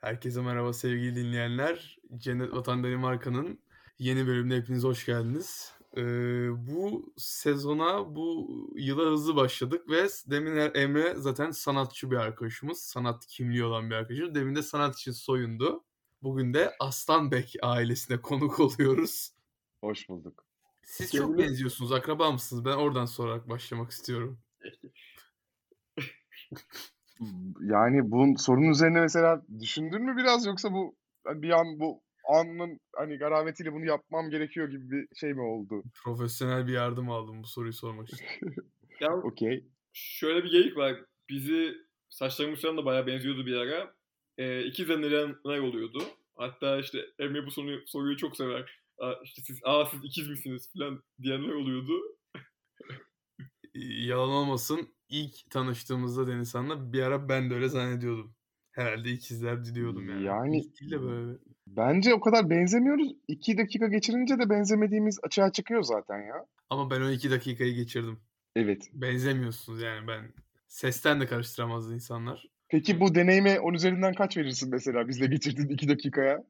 Herkese merhaba sevgili dinleyenler. Cennet Vatan Danimarka'nın yeni bölümüne hepiniz hoş geldiniz. Ee, bu sezona, bu yıla hızlı başladık ve demin er, Emre zaten sanatçı bir arkadaşımız. Sanat kimliği olan bir arkadaşımız. Demin de sanat için soyundu. Bugün de Aslanbek ailesine konuk oluyoruz. Hoş bulduk. Siz çok benziyorsunuz. Akraba mısınız? Ben oradan sorarak başlamak istiyorum. Yani bu sorunun üzerine mesela düşündün mü biraz yoksa bu bir an bu anın hani garabetiyle bunu yapmam gerekiyor gibi bir şey mi oldu? Profesyonel bir yardım aldım bu soruyu sormak için. Ya Okey. şöyle bir geyik var. Bizi saçlarımız falan da bayağı benziyordu bir ara. Ee, ikiz anneler oluyordu. Hatta işte Emre bu soruyu, soruyu çok sever. Aa, işte siz, aa siz ikiz misiniz falan diyenler oluyordu. Yalan olmasın ilk tanıştığımızda Denizhan'la bir ara ben de öyle zannediyordum. Herhalde ikizler diyordum yani. Yani- de böyle. Bence o kadar benzemiyoruz. İki dakika geçirince de benzemediğimiz açığa çıkıyor zaten ya. Ama ben o iki dakikayı geçirdim. Evet. Benzemiyorsunuz yani ben. Sesten de karıştıramaz insanlar. Peki bu deneyime 10 üzerinden kaç verirsin mesela bizle geçirdiğin iki dakikaya?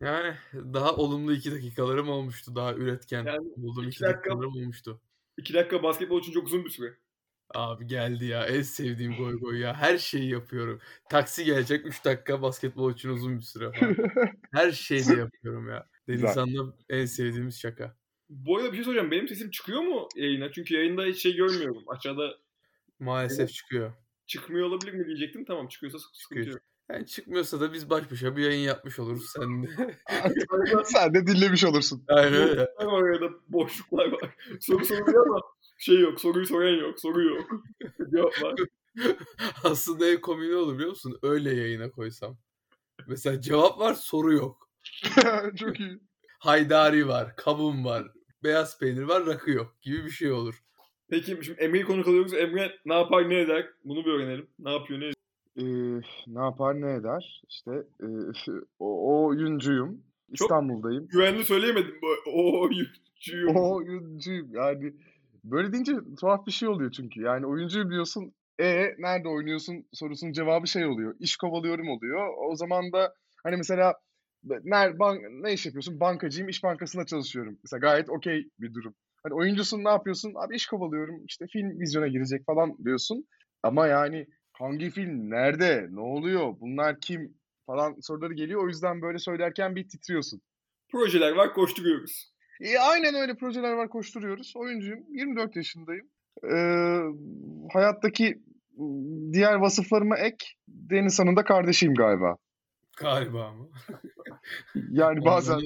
Yani daha olumlu iki dakikalarım olmuştu. Daha üretken Yani olduğum iki iki dakika- dakikalarım olmuştu. İki dakika basketbol için çok uzun bir süre. Abi geldi ya. En sevdiğim goy goy ya. Her şeyi yapıyorum. Taksi gelecek 3 dakika basketbol için uzun bir süre falan. Her şeyi de yapıyorum ya. Denizhan'la en sevdiğimiz şaka. Bu arada bir şey soracağım. Benim sesim çıkıyor mu yayına? Çünkü yayında hiç şey görmüyorum. Aşağıda Maalesef çıkıyor. çıkmıyor olabilir mi diyecektim. Tamam çıkıyorsa sıkıntı Çıkıyor. yok. Yani çıkmıyorsa da biz baş başa bir yayın yapmış oluruz sen de. Sen de dinlemiş olursun. Aynen öyle. Boşluklar var arada boşluklar var. Soru soruluyor ama şey yok. Soruyu soran yok. Soru yok. Cevap var. Aslında en komiği olur biliyor musun? Öyle yayına koysam. Mesela cevap var soru yok. Çok iyi. Haydari var, kavun var, beyaz peynir var, rakı yok gibi bir şey olur. Peki şimdi Emre'yi konuk alıyoruz. Emre ne yapar ne eder? Bunu bir öğrenelim. Ne yapıyor ne ediyor? Ee, ne yapar ne eder? İşte e, o, oyuncuyum. İstanbul'dayım. Güvenli söyleyemedim. bu- O oyuncuyum. O oyuncuyum. Yani böyle deyince tuhaf bir şey oluyor çünkü. Yani oyuncuyum diyorsun. E nerede oynuyorsun sorusunun cevabı şey oluyor. İş kovalıyorum oluyor. O zaman da hani mesela ner, bank, ne iş yapıyorsun? Bankacıyım, iş bankasında çalışıyorum. Mesela gayet okey bir durum. Hani oyuncusun ne yapıyorsun? Abi iş kovalıyorum. işte film vizyona girecek falan diyorsun. Ama yani hangi film, nerede, ne oluyor, bunlar kim falan soruları geliyor. O yüzden böyle söylerken bir titriyorsun. Projeler var koşturuyoruz. E, aynen öyle projeler var koşturuyoruz. Oyuncuyum. 24 yaşındayım. Ee, hayattaki ıı, diğer vasıflarıma ek Deniz Han'ın da kardeşiyim galiba. Galiba mı? Yani bazen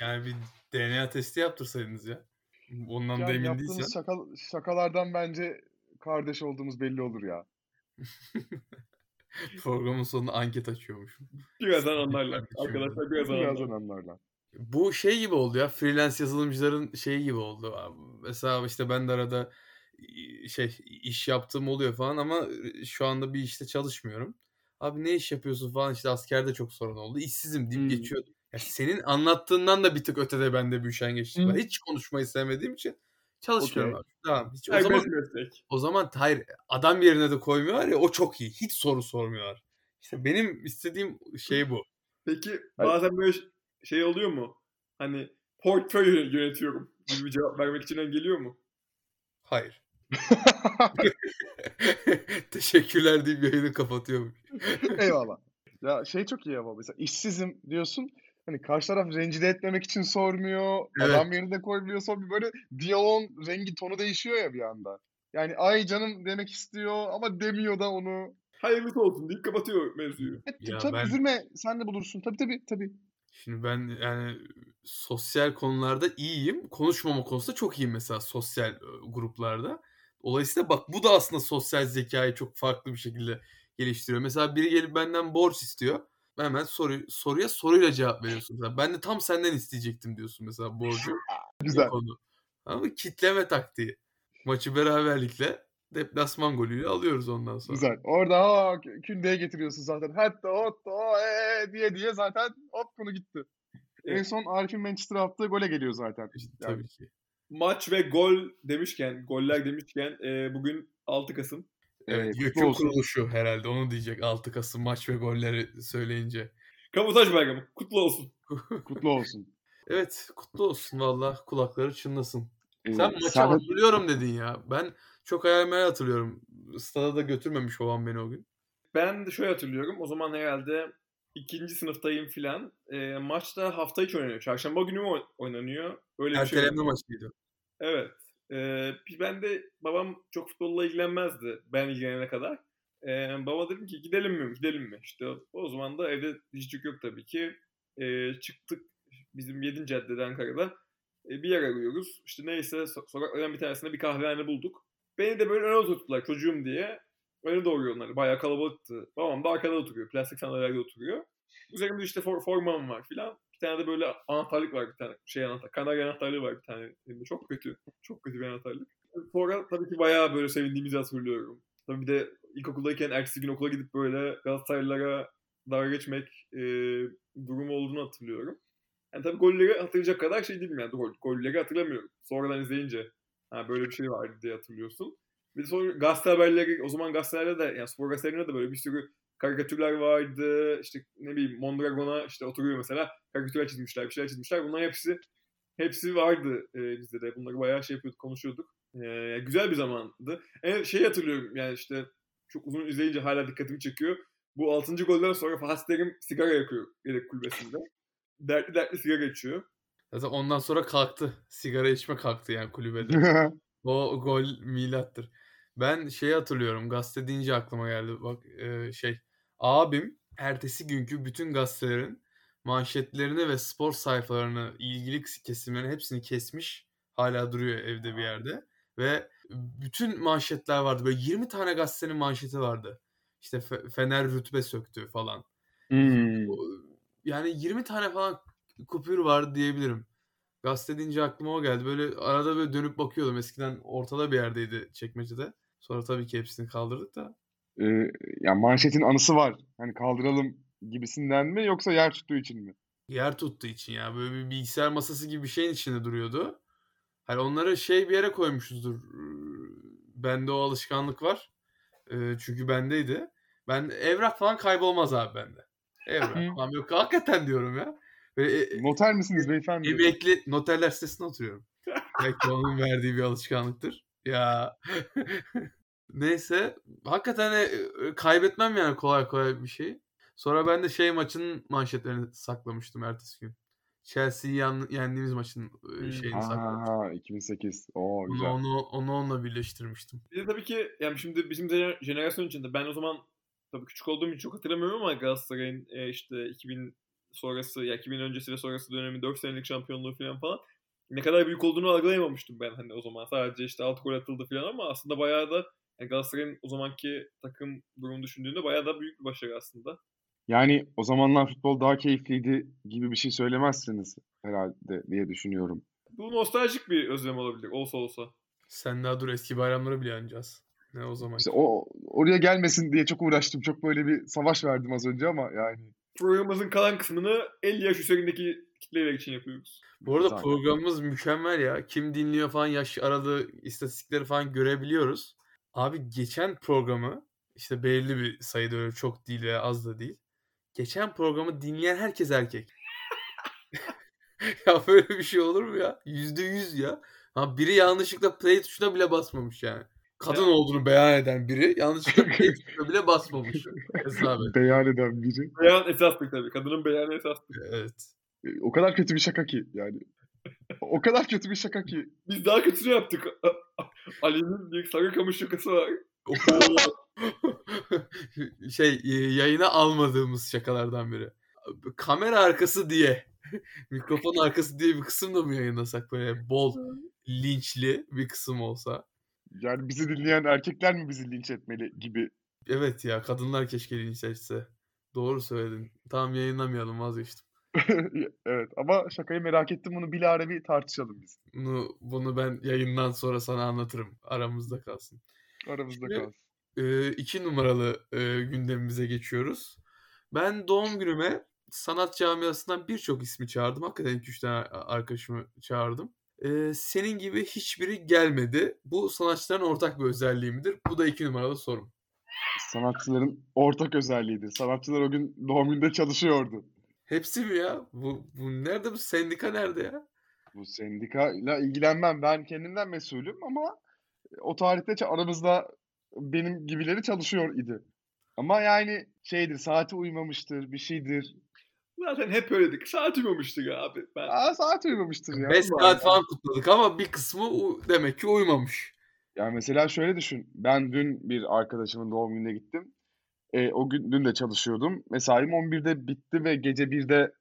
Yani bir DNA testi yaptırsaydınız ya. Ondan da yani emin yaptığımız değilsen. şaka, şakalardan bence kardeş olduğumuz belli olur ya. Programın sonunda anket açıyormuşum. Birazdan anlarlar. Arkadaşlar birazdan Birazdan anlarlar. anlarlar. Bu şey gibi oldu ya. Freelance yazılımcıların şeyi gibi oldu. Mesela işte ben de arada şey iş yaptığım oluyor falan ama şu anda bir işte çalışmıyorum. Abi ne iş yapıyorsun falan işte askerde çok sorun oldu. İşsizim deyip Hmm. geçiyordum. Ya senin anlattığından da bir tık ötede bende bir üşengeçlik var. Hmm. Hiç konuşmayı sevmediğim için çalışmıyorum Okey. abi. Tamam. Hiç, o Serbest zaman o zaman hayır adam yerine de koymuyorlar ya o çok iyi. Hiç soru sormuyorlar. İşte benim istediğim şey bu. Peki bazen böyle şey oluyor mu? Hani portföy yönetiyorum gibi bir cevap vermek için geliyor mu? Hayır. Teşekkürler deyip yayını kapatıyormuş. Eyvallah. Ya şey çok iyi ama mesela işsizim diyorsun. Hani karşı taraf rencide etmemek için sormuyor. Evet. Adam yerine koymuyor. Sonra bir böyle diyaloğun rengi tonu değişiyor ya bir anda. Yani ay canım demek istiyor ama demiyor da onu. Hayırlısı olsun deyip kapatıyor mevzuyu. E, Ya tabii ben- üzülme sen de bulursun. Tabii tabii tabii. Şimdi ben yani sosyal konularda iyiyim. Konuşmama konusunda çok iyiyim mesela sosyal gruplarda. Dolayısıyla bak bu da aslında sosyal zekayı çok farklı bir şekilde geliştiriyor. Mesela biri gelip benden borç istiyor. Ben hemen soru, soruya soruyla cevap veriyorsun. Mesela ben de tam senden isteyecektim diyorsun mesela borcu. Güzel. konu. Ama kitleme taktiği. Maçı beraberlikle deplasman golüyle alıyoruz ondan sonra. Güzel. Orada aa, kündeye getiriyorsun zaten. Hatta hatta ee diye diye zaten hop konu gitti. En Evet. son Arif'in Manchester'a attığı gole geliyor zaten. İşte Yani. tabii ki. Maç ve gol demişken, goller demişken e, bugün 6 Kasım. Evet, Evet, kutlu YÖK'ün olsun. kuruluşu herhalde onu diyecek 6 Kasım maç ve golleri söyleyince. Kabotaj bayramı. Kutlu olsun. Kutlu olsun. Evet kutlu olsun valla kulakları çınlasın. Ee, Sen maçı de- hatırlıyorum dedin ya. Ben çok hayal hatırlıyorum. Stada da götürmemiş babam beni o gün. Ben de şöyle hatırlıyorum. O zaman herhalde ikinci sınıftayım filan. E, maçta hafta içi oynanıyor. Çarşamba günü mü oy- oynanıyor? Öyle bir şey. Erteleme maçıydı. Evet. Ee, ben de babam çok futbolla ilgilenmezdi ben ilgilenene kadar. Ee, baba dedim ki gidelim mi? Gidelim mi? İşte o zaman da evde dişçik yok tabii ki. Ee, çıktık bizim 7. caddede Ankara'da. Ee, bir yer arıyoruz. İşte neyse so- sokaklardan bir tanesinde bir kahvehane bulduk. Beni de böyle öne oturttular çocuğum diye. Öne doğru onları. Bayağı kalabalıktı. Babam da arkada oturuyor. Plastik sandalyede oturuyor. Üzerimde işte for, formam var filan. Bir tane de böyle anahtarlık var bir tane. Şey anahtar. Kanarya anahtarlığı var bir tane. Elimde. Çok kötü. Çok kötü bir anahtarlık. Sonra tabii ki bayağı böyle sevindiğimizi hatırlıyorum. Tabii bir de ilkokuldayken ertesi gün okula gidip böyle Galatasaraylılara dalga geçmek e, durumu olduğunu hatırlıyorum. Yani tabii golleri hatırlayacak kadar şey değilim yani. Gol, golleri hatırlamıyorum. Sonradan izleyince ha böyle bir şey vardı diye hatırlıyorsun. Bir de sonra gazete haberleri, o zaman gazetelerde de yani spor gazetelerinde de böyle bir sürü karikatürler vardı. İşte ne bileyim Mondragon'a işte oturuyor mesela. Karikatürler çizmişler, bir şeyler çizmişler. Bunların hepsi hepsi vardı e, bizde de. Bunları bayağı şey yapıyorduk, konuşuyorduk. E, güzel bir zamandı. En şey hatırlıyorum yani işte çok uzun izleyince hala dikkatimi çekiyor. Bu 6. golden sonra Fatih sigara yakıyor yedek kulübesinde. Dertli dertli sigara içiyor. Zaten ondan sonra kalktı. Sigara içme kalktı yani kulübede. O gol milattır. Ben şeyi hatırlıyorum. Gazete deyince aklıma geldi. Bak e, şey. Abim ertesi günkü bütün gazetelerin manşetlerini ve spor sayfalarını, ilgili kesimlerin hepsini kesmiş. Hala duruyor evde bir yerde. Ve bütün manşetler vardı. Böyle 20 tane gazetenin manşeti vardı. İşte Fe- Fener rütbe söktü falan. Hmm. Yani 20 tane falan kupür vardı diyebilirim. Gazete deyince aklıma o geldi. Böyle arada böyle dönüp bakıyordum. Eskiden ortada bir yerdeydi çekmecede. Sonra tabii ki hepsini kaldırdık da. Ee, ya manşetin anısı var. Hani kaldıralım gibisinden mi yoksa yer tuttuğu için mi? Yer tuttuğu için ya. Böyle bir bilgisayar masası gibi bir şeyin içinde duruyordu. Hani onları şey bir yere koymuşuzdur. Bende o alışkanlık var. Ee, çünkü bendeydi. Ben evrak falan kaybolmaz abi bende. Evrak falan yok. Hakikaten diyorum ya. Böyle, e- Noter misiniz beyefendi? Emekli noterler sitesinde oturuyorum. Belki onun verdiği bir alışkanlıktır. Ya. Neyse. Hakikaten e, e, kaybetmem yani kolay kolay bir şey. Sonra ben de şey maçın manşetlerini saklamıştım ertesi gün. Chelsea'yi yendiğimiz maçın e, Hmm. şeyini saklamıştım. Aa 2008. Oo Onu, güzel. onu, onu onunla birleştirmiştim. Bir de tabii ki yani şimdi bizim jener- jenerasyon içinde ben o zaman tabii küçük olduğum için çok hatırlamıyorum ama Galatasaray'ın e, işte 2000 sonrası ya 2000 öncesi ve sonrası dönemi 4 senelik şampiyonluğu falan falan ne kadar büyük olduğunu algılayamamıştım ben hani o zaman. Sadece işte 6 gol atıldı falan ama aslında bayağı da yani Galatasaray'ın o zamanki takım durumu düşündüğünde bayağı da büyük bir başarı aslında. Yani o zamanlar futbol daha keyifliydi gibi bir şey söylemezsiniz herhalde diye düşünüyorum. Bu nostaljik bir özlem olabilir olsa olsa. Sen daha dur eski bayramları bile anacağız. Ne o zaman. İşte o oraya gelmesin diye çok uğraştım. Çok böyle bir savaş verdim az önce ama yani Programımızın kalan kısmını 50 yaş üzerindeki kitleler için yapıyoruz. Bu arada Zaten. programımız mükemmel ya. Kim dinliyor falan yaş aralığı istatistikleri falan görebiliyoruz. Abi geçen programı işte belirli bir sayıda öyle çok değil veya az da değil. Geçen programı dinleyen herkes erkek. ya böyle bir şey olur mu ya? Yüzde yüz ya. Ha biri yanlışlıkla play tuşuna bile basmamış yani. Kadın Ya. olduğunu beyan eden biri yanlışlıkla bile basmamış. Hesabı. beyan eden biri. Beyan esastır tabii. Kadının beyanı esastır. Evet. E, O kadar kötü bir şaka ki yani. O kadar kötü bir şaka ki. Biz daha kötüsünü yaptık. Ali'nin bir Sarıkamış şakası var. şey e, yayına almadığımız şakalardan biri. Kamera arkası diye mikrofon arkası diye bir kısım da mı yayınlasak böyle bol linçli bir kısım olsa. Yani bizi dinleyen erkekler mi bizi linç etmeli gibi. Evet ya kadınlar keşke linç etse. Doğru söyledin. Tamam yayınlamayalım vazgeçtim. evet ama şakayı merak ettim bunu bilahare bir tartışalım biz. Bunu, bunu ben yayından sonra sana anlatırım. Aramızda kalsın. Aramızda Şimdi- kalsın. e, iki numaralı e, gündemimize geçiyoruz. Ben doğum günüme sanat camiasından birçok ismi çağırdım. Hakikaten 2-3 tane arkadaşımı çağırdım. E, senin gibi hiçbiri gelmedi. Bu sanatçıların ortak bir özelliği midir? Bu da iki numaralı sorum. Sanatçıların ortak özelliğidir. Sanatçılar o gün doğum günde çalışıyordu. Hepsi mi ya? Bu, bu nerede bu sendika nerede ya? Bu sendikayla ilgilenmem. Ben kendimden mesulüm ama o tarihte aramızda benim gibileri çalışıyor idi. Ama yani şeydir, saati uymamıştır, bir şeydir. Zaten hep öyledik. Saat uymamıştık abi. Ben Aa saat uymamıştır ya. 5 saat falan kutladık ama bir kısmı demek ki uymamış. Yani mesela şöyle düşün. Ben dün bir arkadaşımın doğum gününe gittim. E, o gün dün de çalışıyordum. Mesaim 11'de bitti ve gece 1'de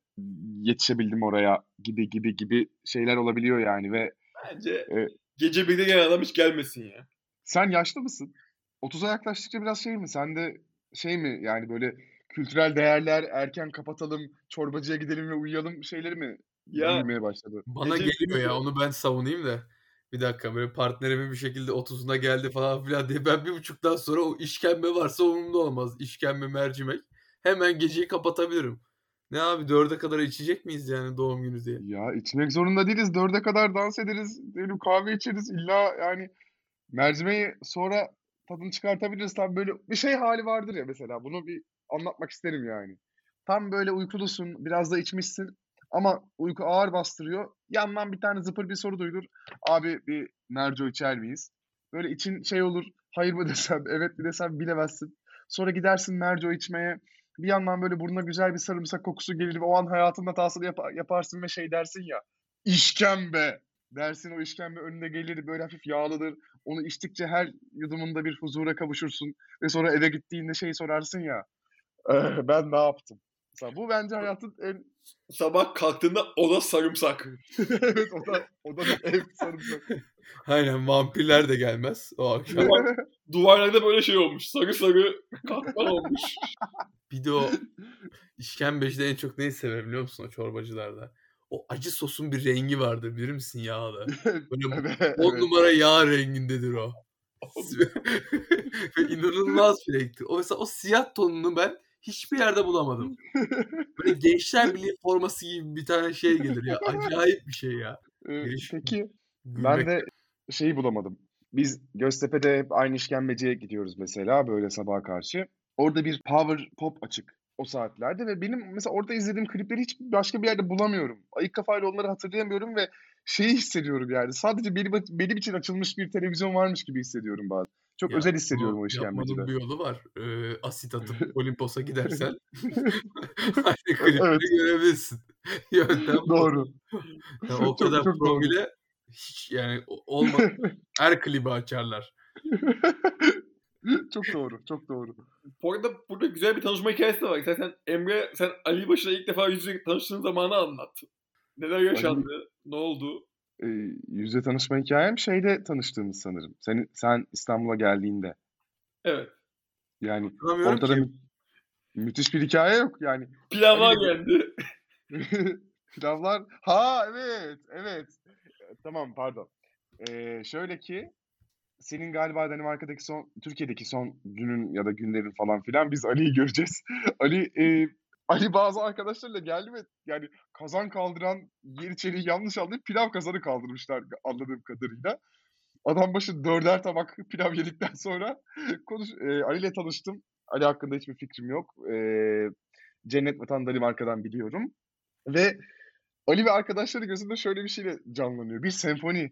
yetişebildim oraya gibi gibi gibi şeyler olabiliyor yani ve bence Evet. gece birde gelen adam hiç gelmesin ya. sen yaşlı mısın? 30'a yaklaştıkça biraz şey mi? Sen de şey mi yani böyle kültürel değerler erken kapatalım, çorbacıya gidelim ve uyuyalım şeyleri mi Ya büyümeye başladı? Bana Gece geliyor ya onu ben savunayım da. Bir dakika böyle partnerimin bir şekilde 30'una geldi falan filan diye ben bir buçuktan sonra o işkembe varsa umurumda olmaz. İşkembe mercimek. Hemen geceyi kapatabilirim. Ne abi dörde kadar içecek miyiz yani doğum günü diye? Ya içmek zorunda değiliz. Dörde kadar dans ederiz. Diyelim kahve içeriz. İlla yani mercimeği sonra tadını çıkartabiliriz. Tam böyle bir şey hali vardır ya mesela. Bunu bir anlatmak isterim yani. Tam böyle uykulusun. Biraz da içmişsin. Ama uyku ağır bastırıyor. Yandan bir tane zıpır bir soru duyulur. Abi bir merco içer miyiz? Böyle için şey olur. Hayır mı desem, evet mi desem bilemezsin. Sonra gidersin merco içmeye. Bir yandan böyle burnuna güzel bir sarımsak kokusu gelir ve o an hayatın hatasını yap- yaparsın ve şey dersin ya. İşkembe dersin o işkembe önüne gelir böyle hafif yağlıdır. Onu içtikçe her yudumunda bir huzura kavuşursun ve sonra eve gittiğinde şey sorarsın ya. "Eh, ben ne yaptım? Mesela bu bence hayatın en sabah kalktığında o da sarımsak. evet o da o da bir ev sarımsak. Aynen vampirler de gelmez o akşam. Duvarlarda böyle şey olmuş. Sarı sarı kahkaha olmuş. Bir de o işkembecide en çok neyi severim biliyor musun o çorbacılarda? O acı sosun bir rengi vardır bilir misin yağda? Böyle evet, 10 evet. numara yağ rengindedir o. Ve inanılmaz bir renktir. O mesela o siyah tonunu ben hiçbir yerde bulamadım. Böyle Gençler Birliği forması gibi bir tane şey gelir ya. Acayip bir şey ya. Peki Gülmek. ben de şeyi bulamadım. Biz Göztepe'de hep aynı işkembeciye gidiyoruz mesela böyle sabaha karşı. Orada bir power pop açık o saatlerde ve benim mesela orada izlediğim klipleri hiç başka bir yerde bulamıyorum. Ayık kafayla onları hatırlayamıyorum ve şeyi hissediyorum yani. Sadece benim, benim için açılmış bir televizyon varmış gibi hissediyorum bazen. Çok Ya, özel hissediyorum o işkembecide. Yapmanın bir yolu var. Ee, asit atıp Olimpos'a gidersen aynı klipleri Evet. görebilirsin. Yöntem. Doğru. Ya o Çok- kadar çok doğru. promile hiç yani o- olma her klibi açarlar. çok doğru, çok doğru. Bu arada burada güzel bir tanışma hikayesi de var. Zaten Emre sen Ali Baş'la ilk defa yüz yüze tanıştığın zamanı anlat. Neler yaşandı? Ne oldu? Ee, yüzle tanışma hikayem şeyde tanıştığımız sanırım. Sen, sen İstanbul'a geldiğinde. Evet. Yani ortada mü- müthiş bir hikaye yok yani. Pilavlar Ali- geldi. Pilavlar. Ha evet, evet. E, Tamam pardon. Ee, şöyle ki senin galiba Danimarka'daki son, Türkiye'deki son günün ya da günlerin falan filan biz Ali'yi göreceğiz. Ali e, Ali bazı arkadaşlarıyla geldi ve yani kazan kaldıran Yeniçeri'yi yanlış anlayıp pilav kazanı kaldırmışlar anladığım kadarıyla. Adam başı dörder tabak pilav yedikten sonra konuş, e, Ali ile tanıştım. Ali hakkında hiçbir fikrim yok. E, Cennet Vatan Danimarka'dan biliyorum. Ve Ali ve arkadaşları gözünde şöyle bir şeyle canlanıyor. Bir senfoni.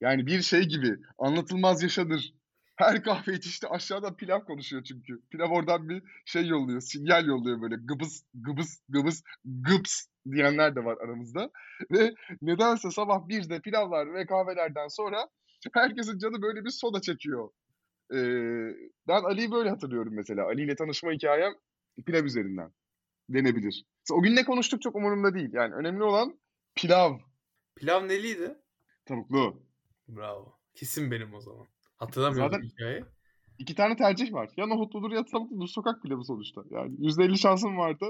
Yani bir şey gibi. Anlatılmaz yaşadır. Her kahve içişte aşağıda pilav konuşuyor çünkü. Pilav oradan bir şey yolluyor. Sinyal yolluyor böyle. Gıbız, gıbız, gıbız, gıps diyenler de var aramızda. Ve nedense sabah birde pilavlar ve kahvelerden sonra herkesin canı böyle bir soda çekiyor. Ee, ben Ali'yi böyle hatırlıyorum mesela. Ali ile tanışma hikayem pilav üzerinden denebilir. O gün ne konuştuk çok umurumda değil. Yani önemli olan pilav. Pilav neliydi? Tavuklu. Bravo. Kesin benim o zaman. Hatırlamıyorum Zaten- hikayeyi. İki tane tercih var. Ya nohutludur ya tavukludur. Sokak pilavı sonuçta. Yani %50 şansım vardı.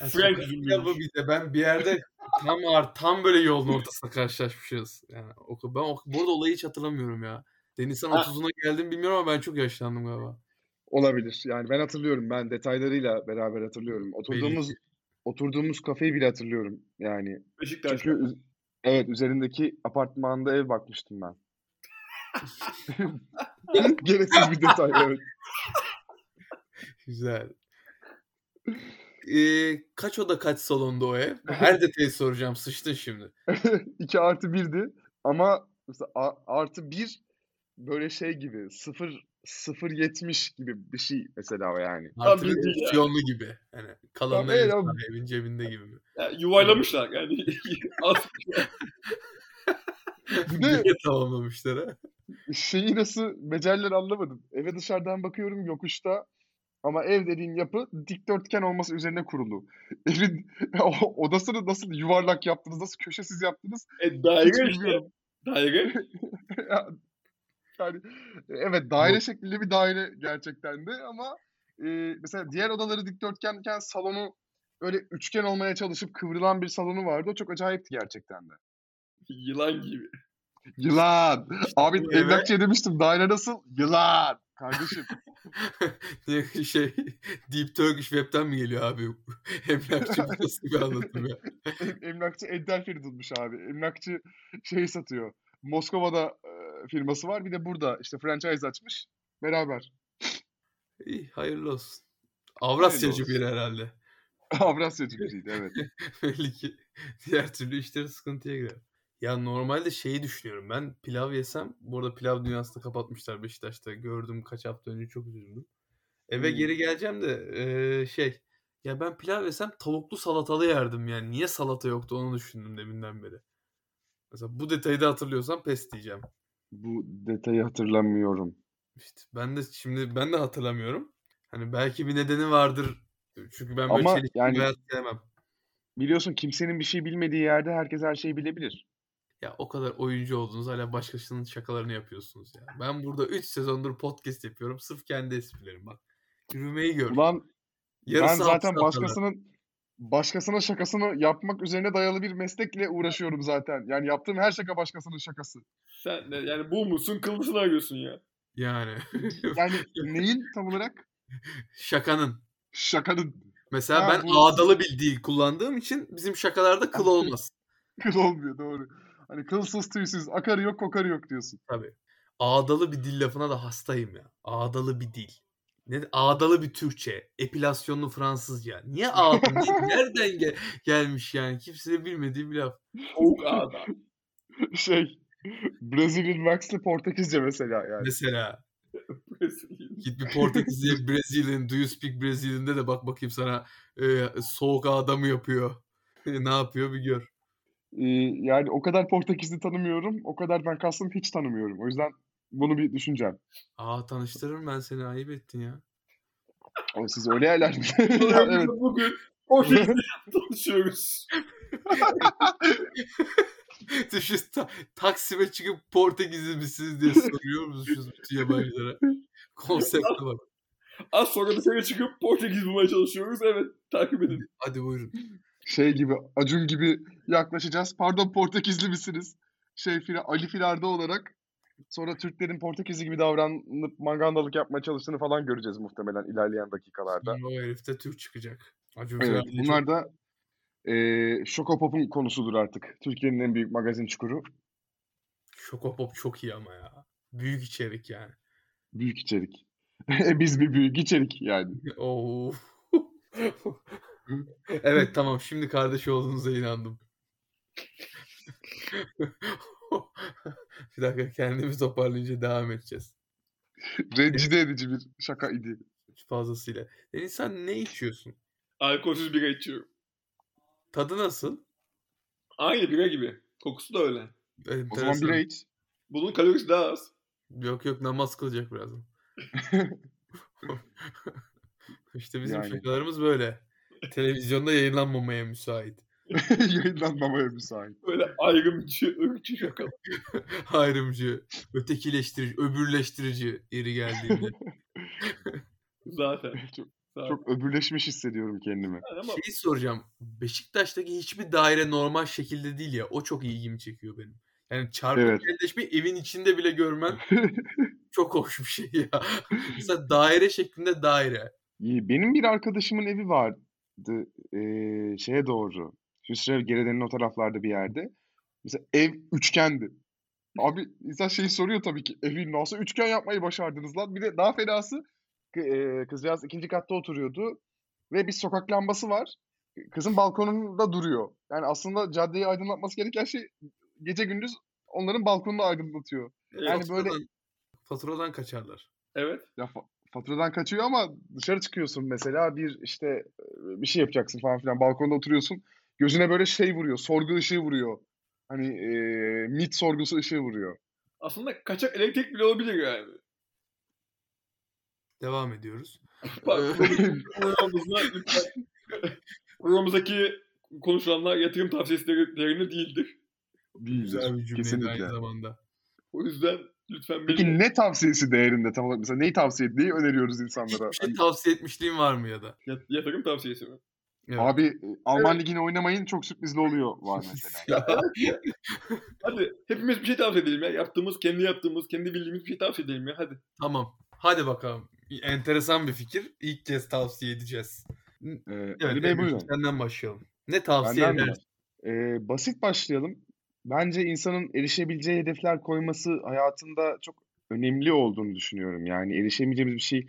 Ya Frank pilavı bir de ben bir yerde tam ar- tam böyle yolun ortasında karşılaşmışız. Yani o, ben o, burada olayı hiç hatırlamıyorum ya. Denizhan Ha. 30'una geldim bilmiyorum ama ben çok yaşlandım galiba. Olabilir. Yani ben hatırlıyorum. Ben detaylarıyla beraber hatırlıyorum. Oturduğumuz Belli ki. oturduğumuz kafeyi bile hatırlıyorum. Yani Beşiktaş. çünkü evet üzerindeki apartmanda ev bakmıştım ben. Gereksiz bir detay evet. Güzel. eee, kaç oda kaç salonda o ev? Her detayı soracağım. Sıçtın şimdi. 2 artı 1'di ama mesela a- artı 1 böyle şey gibi 0 0.70 gibi bir şey mesela o yani. Artı Tabii bir ki ya. opsiyonlu gibi. Hani evet, sana, evin cebinde gibi mi? Ya, yuvarlamışlar yani. Az- Niye tamamlamışlar ha? Şeyi nasıl beceriler anlamadım. Eve dışarıdan bakıyorum yokuşta ama ev dediğin yapı dikdörtgen olması üzerine kurulu. Evin odasını nasıl yuvarlak yaptınız, nasıl köşesiz yaptınız e, daire işte. Daire. Ya, Yani evet daire şeklinde bir daire gerçekten de ama e, mesela diğer odaları dikdörtgenken salonu öyle üçgen olmaya çalışıp kıvrılan bir salonu vardı. O çok acayipti gerçekten de. Yılan gibi. Yılan. Abi bu eve- emlakçıya demiştim daire nasıl? Yılan. Kardeşim. Şey Deep Turkish Web'ten mi geliyor abi? Emlakçı nasıl bir anlatım ya? Em- Emlakçı Enter Feridun'muş abi. Emlakçı şey satıyor. Moskova'da e, firması var. Bir de burada işte franchise açmış. Beraber. İyi, hayırlı olsun. Avrasyacı biri herhalde. Avrasyacı biriydi evet. Belli ki diğer türlü işleri sıkıntıya girer. Ya normalde şeyi düşünüyorum ben pilav yesem bu arada pilav dünyasını kapatmışlar Beşiktaş'ta gördüm kaç hafta önce çok üzüldüm. Eve Hmm. geri geleceğim de eee, şey ya ben pilav yesem tavuklu salatalı yerdim yani niye salata yoktu onu düşündüm deminden beri. Mesela bu detayı da hatırlıyorsam pes diyeceğim. Bu detayı hatırlamıyorum. İşte ben de şimdi ben de hatırlamıyorum. Hani belki bir nedeni vardır. Çünkü ben böyle Ama çelişkili yani- bir hayat sevmem. Biliyorsun kimsenin bir şey bilmediği yerde herkes her şeyi bilebilir. Ya o kadar oyuncu oldunuz hala başkasının şakalarını yapıyorsunuz ya. Ben burada 3 sezondur podcast yapıyorum. Sırf kendi esprilerim bak. Yürümeyi gör. Ulan ben Yarısı zaten hapse atarlar. başkasının başkasının şakasını yapmak üzerine dayalı bir meslekle uğraşıyorum zaten. Yani yaptığım her şaka başkasının şakası. Sen de yani bu musun kıllısını arıyorsun ya. Yani. Yani neyin tam olarak? Şakanın. Şakanın. Mesela Ha, ben bu- ağdalı bir dil kullandığım için bizim şakalarda kıl olmaz. Kıl olmuyor doğru. Hani kılsız tüysüz, akarı yok kokarı yok diyorsun. Tabii. Ağdalı bir dil lafına da hastayım ya. Ağdalı bir dil. Ne ağdalı bir Türkçe, epilasyonlu Fransızca. Niye ağdalı? Ne- Nereden ge- gelmiş yani? Kimsenin bilmediği bir laf. Soğuk ağda. Şey, Brazilian Max'li Portekizce mesela yani. Mesela git bir Portekizce Brazilian, do you speak Brazilian'de de bak bakayım sana e, soğuk ağda mı yapıyor? ne yapıyor bir gör. Ee, yani o kadar Portekizli tanımıyorum, o kadar ben kastım hiç tanımıyorum. O yüzden bunu bir düşüneceğim. Aa tanıştırırım ben seni ayıp ettin ya. Ama siz öyle yerler mi? Evet. Bugün Portekiz'de tanışıyoruz. Düşün ta- Taksim'e çıkıp Portekizli misiniz diye soruyormuşuz bütün yabancılara. Konsepte bak. Az sonra dışarı çıkıp Portekiz bulmaya çalışıyoruz. Evet takip edin. Hadi buyurun. Şey gibi, Acun gibi yaklaşacağız. Pardon Portekizli misiniz? Şey, Fila- Ali Filar'da olarak sonra Türklerin Portekizli gibi davranıp mangandalık yapmaya çalıştığını falan göreceğiz muhtemelen ilerleyen dakikalarda. Sonra o herifte Türk çıkacak. Acun Evet, bunlar çok- da eee Şokopop'un konusudur artık. Türkiye'nin en büyük magazin çukuru. Şokopop çok iyi ama ya. Büyük içerik yani. Büyük içerik. E, Biz bir büyük içerik yani. Oo. evet tamam şimdi kardeş olduğunuza inandım. bir dakika kendimi toparlayınca devam edeceğiz. Rencide edici bir şaka idi. Fazlasıyla. Deniz sen ne içiyorsun? Alkolsüz bira içiyorum. Tadı nasıl? Aynı bira gibi. Kokusu da öyle. O zaman bira iç. Bunun kalorisi daha az. Yok yok namaz kılacak birazdan. işte bizim Yani. şakalarımız böyle. Televizyonda yayınlanmamaya müsait. Yayınlanmamaya müsait. Böyle ayrımcı, ırkçı şaka. Ayrımcı, ötekileştirici, öbürleştirici yeri geldiğinde. Zaten. Çok, Zaten. çok öbürleşmiş hissediyorum kendimi. Ama Şeyi soracağım. Beşiktaş'taki hiçbir daire normal şekilde değil ya. O çok ilgimi çekiyor benim. Yani çarpık Evet. yerleşmeyi evin içinde bile görmen çok hoş bir şey ya. Mesela daire şeklinde daire. İyi, Benim bir arkadaşımın evi vardı eee, şeye doğru. Hüsrev Gerede'nin o taraflarda bir yerde. Mesela ev üçgendi. Abi insan şeyi soruyor tabii ki evi nasıl üçgen yapmayı başardınız lan? Bir de daha fenası eee, kızcağız ikinci katta oturuyordu. ve bir sokak lambası var. Kızın balkonunda duruyor. Yani aslında caddeyi aydınlatması gereken şey gece gündüz onların balkonunu aydınlatıyor. Yani böyle faturadan kaçarlar. Evet. ya fa- faturadan kaçıyor ama dışarı çıkıyorsun mesela bir işte e, bir şey yapacaksın falan filan balkonda oturuyorsun. Gözüne böyle şey vuruyor. Sorgu ışığı vuruyor. Hani e, mit sorgusu ışığı vuruyor. Aslında kaçak elektrik bile olabilir yani. Devam ediyoruz. Bak, programımızda lütfen programımızdaki konuşulanlar yatırım tavsiyesi değerinde değildir. Değildir. Güzel bir Kesinlikle. aynı zamanda. O yüzden lütfen Peki beni ne tavsiyesi değerinde tam olarak? Mesela neyi tavsiye etmeyi öneriyoruz insanlara? Bir şey Hani, tavsiye etmişliğin var mı ya da? Yat- yatırım tavsiyesi mi? Evet. abi e, Alman Ligi'ne oynamayın çok sürprizli oluyor var mesela. Hadi hepimiz bir şey tavsiye edelim ya. Yaptığımız, kendi yaptığımız, kendi bildiğimiz bir şey tavsiye edelim ya. Hadi. Tamam. Hadi bakalım. Enteresan bir fikir. İlk kez tavsiye edeceğiz. Ee, Evet, Ali Bey buyurun. Senden başlayalım. Ne tavsiye edersin? Ee, basit başlayalım. Bence insanın erişebileceği hedefler koyması hayatında çok önemli olduğunu düşünüyorum. Yani erişemeyeceğimiz bir şey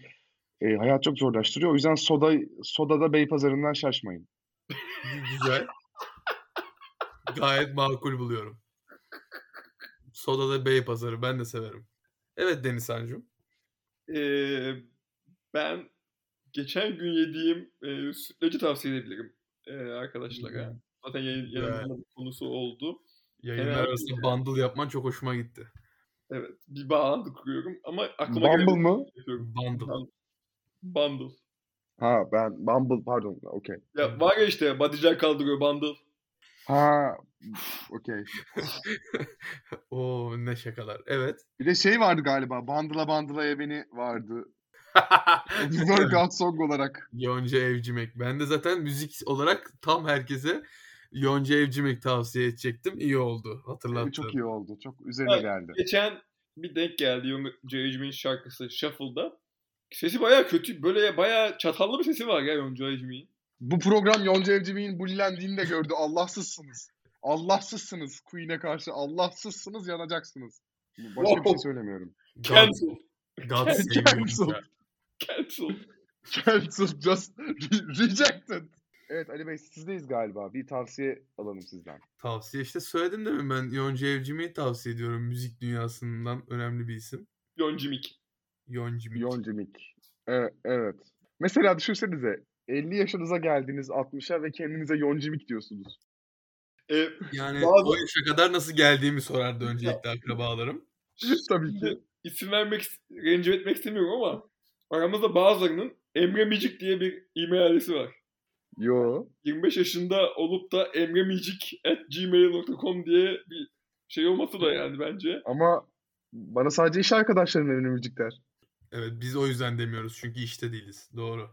e, hayat çok zorlaştırıyor. O yüzden soda sodada Beypazarı'ndan şaşmayın. Güzel. Gayet makul buluyorum. Soda'da Bey Pazarı. Ben de severim. Evet Deniz Sancım. Ee, ben geçen gün yediğim e, sütlacı tavsiye edebilirim e, arkadaşlara. Zaten yayın, Güzel. yayınlanma konusu oldu. Yayınlar Fena arasında bundle yapman çok hoşuma gitti. Evet. Bir bağlantı kuruyorum ama aklıma Bumble mı? yapıyorum. Bundle. Bundle. Ha ben Bumble pardon. Okey. Ya var ya işte bodycar kaldırıyor bundle. Ha okey. Oo ne şakalar. Evet. Bir de şey vardı galiba. Bandıla bandıla beni vardı. Workout song olarak. Yonca Evcimek. Ben de zaten müzik olarak tam herkese Yonca Evcimek tavsiye edecektim. İyi oldu. Hatırlattın. Çok iyi oldu. Çok üzerine Evet. geldi. Geçen bir denk geldi Yonca Evcimik'in şarkısı Shuffle'da. Sesi baya kötü. Böyle baya çatallı bir sesi var ya Yonca Evcimik'in. Bu program Yonca Evcimik'in bullendiğini de gördü. Allahsızsınız. Allahsızsınız. Queen'e karşı Allahsızsınız yanacaksınız. Başka bir şey söylemiyorum. Cancel. God save Cancel. Cancel. Cancel just re- rejected. Evet Ali Bey sizdeyiz galiba. Bir tavsiye alalım sizden. Tavsiye işte söyledim değil mi? Ben Yonca Evcimik'i tavsiye ediyorum. Müzik dünyasından önemli bir isim. Yoncimik. Yoncimik. Yoncimik. Evet, evet. Mesela düşünsenize 50 yaşınıza geldiniz 60'a ve kendinize Yoncimik diyorsunuz. E, Yani Bazı- o yaşa kadar nasıl geldiğimi sorardı öncelikle akrabalarım. Tabii ki. İsim vermek, rencide etmek istemiyorum ama aramızda bazılarının Emre Micik diye bir e-mail adresi var. Yo. 25 yaşında olup da emremicik@gmail.com diye bir şey olması da yani bence. Ama bana sadece iş arkadaşlarım evine müzikler. Evet biz o yüzden demiyoruz çünkü işte değiliz. Doğru.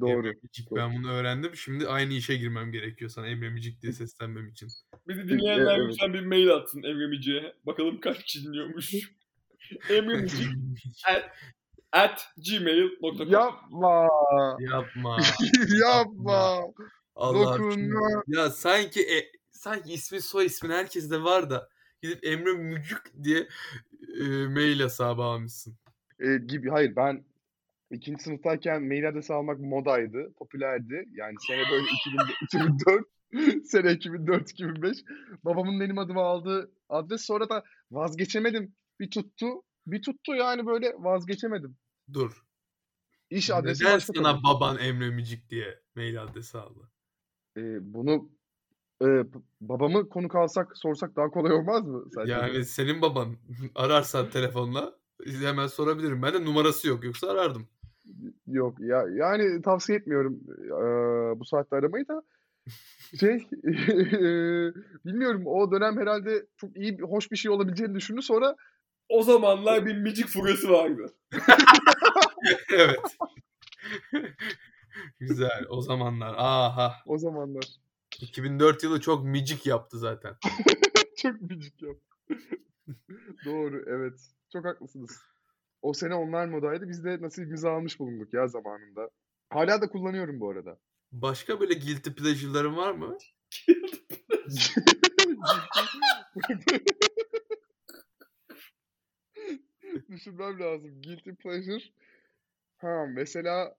Doğru. Emremicik ben bunu öğrendim. Şimdi aynı işe girmem gerekiyor sana Emremicik diye seslenmem için. Bizi dinleyenler Evet. lütfen bir mail atsın Emremicik'e. Bakalım kaç kişi dinliyormuş. Emremicik at gmail.com Yapma. Yapma. Yapma. Allah Dokunma. Ya sanki e, sanki ismi soy ismin herkeste var da gidip Emre Mücük diye e, mail hesabı almışsın. Ee, gibi. Hayır ben ikinci sınıftayken mail adresi almak modaydı. Popülerdi. Yani sene böyle 2000, 2004. sene 2004-2005. Babamın benim adıma aldığı adres. Sonra da vazgeçemedim. Bir tuttu. Bir tuttu yani böyle vazgeçemedim. Dur. İş adresi Neden sana tabii. baban Emre Mücük diye mail adresi aldı? Ee, bunu e, babamı konuk alsak sorsak daha kolay olmaz mı? Sence? Yani senin baban ararsan telefonla hemen sorabilirim. Ben de numarası yok yoksa arardım. Yok ya yani tavsiye etmiyorum eee, bu saatte aramayı da şey bilmiyorum o dönem herhalde çok iyi hoş bir şey olabileceğini düşündü sonra O zamanlar bir Micik furyası vardı. evet. Güzel. O zamanlar. Aha. o zamanlar 2004 yılı çok micik yaptı zaten. çok müzik yap. Doğru evet çok haklısınız. O sene onlar modaydı biz de nasibimizi almış bulunduk ya zamanında. Hala da kullanıyorum bu arada. Başka böyle guilty pleasure'ların var mı? Düşünmem lazım. Guilty pleasure. Ha mesela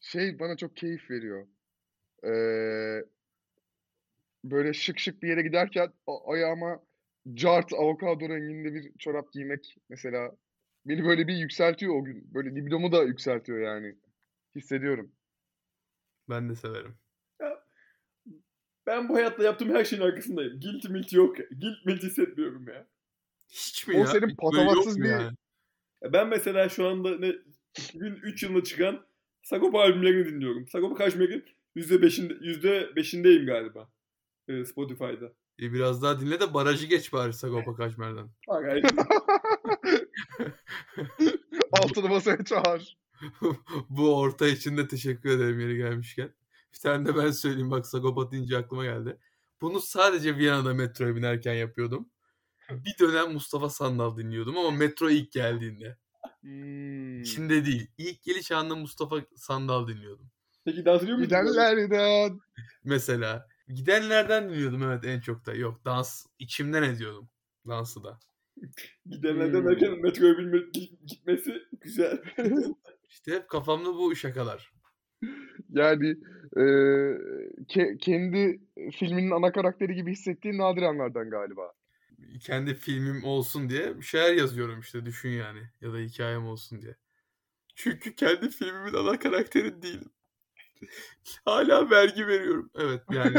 Şey bana çok keyif veriyor. Ee, böyle şık şık bir yere giderken ayağıma cart avokado renginde bir çorap giymek mesela beni böyle bir yükseltiyor o gün. Böyle libidomu da yükseltiyor yani. Hissediyorum. Ben de severim. Ben bu hayatta yaptığım her şeyin arkasındayım. Guilty milti yok. Guilt milti hissetmiyorum ya. Hiç mi O ya? senin böyle yok patavatsız bir- yani? Ya Ben mesela şu anda ne 2003 yılında çıkan Sagopa albümlerini dinliyorum. Sagopa Kajmer'in %5'inde %5'indeyim galiba. e, Spotify'da. E, biraz daha dinle de barajı geç bari Sagopa gayet Altını masaya çağır. Bu orta için de teşekkür ederim yeri gelmişken. Bir tane de ben söyleyeyim bak Sagopa deyince aklıma geldi. Bunu sadece Viyana'da metroya binerken yapıyordum. Bir dönem Mustafa Sandal dinliyordum ama metro ilk geldiğinde. Hmm. Şimdi değil. İlk geliş anında Mustafa Sandal dinliyordum. Peki dans ediyor musun? Gidenlerden. Mesela. Gidenlerden dinliyordum evet en çok da. Yok dans içimden ediyordum. Dansı da. Gidenlerden Hmm. derken metroya binme, gitmesi güzel. İşte hep kafamda bu şakalar. Yani e, ke- kendi filminin ana karakteri gibi hissettiğin nadir anlardan galiba. Kendi filmim olsun diye bir şeyler yazıyorum işte düşün yani. Ya da hikayem olsun diye. Çünkü kendi filmimin ana karakteri değilim. Hala vergi veriyorum. Evet yani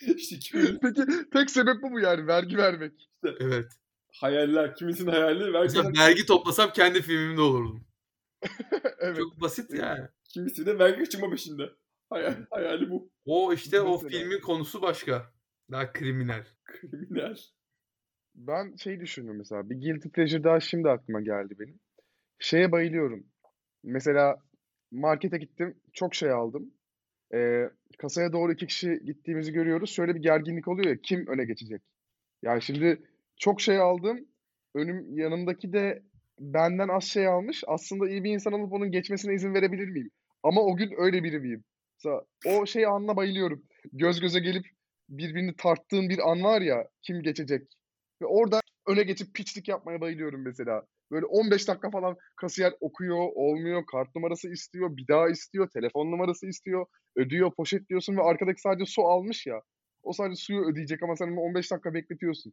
işte kimin Peki tek sebep bu mu yani vergi vermek? evet. hayaller, kimisinin hayali Mesela vergi, vergi toplasam kendi filmimde olurdum. evet. Çok basit yani. kimisi de vergi kaçırma peşinde. Hayal, hayali bu. O işte o Mesela. filmin konusu başka. Daha kriminal. Kriminal. Ben şey düşündüm mesela bir guilty pleasure daha şimdi aklıma geldi benim. Şeye bayılıyorum. Mesela markete gittim çok şey aldım. Ee, kasaya doğru iki kişi gittiğimizi görüyoruz. Şöyle bir gerginlik oluyor ya kim öne geçecek? Yani şimdi çok şey aldım. Önüm yanımdaki de benden az şey almış. Aslında iyi bir insan olup onun geçmesine izin verebilir miyim? Ama o gün öyle biri miyim? Mesela o şey anına bayılıyorum. Göz göze gelip birbirini tarttığın bir an var ya kim geçecek? Ve orada öne geçip piçlik yapmaya bayılıyorum mesela. Böyle 15 dakika falan kasiyer okuyor, olmuyor, kart numarası istiyor, bir daha istiyor, telefon numarası istiyor, ödüyor, poşetliyorsun ve arkadaki sadece su almış ya. O sadece suyu ödeyecek ama sen onu 15 dakika bekletiyorsun.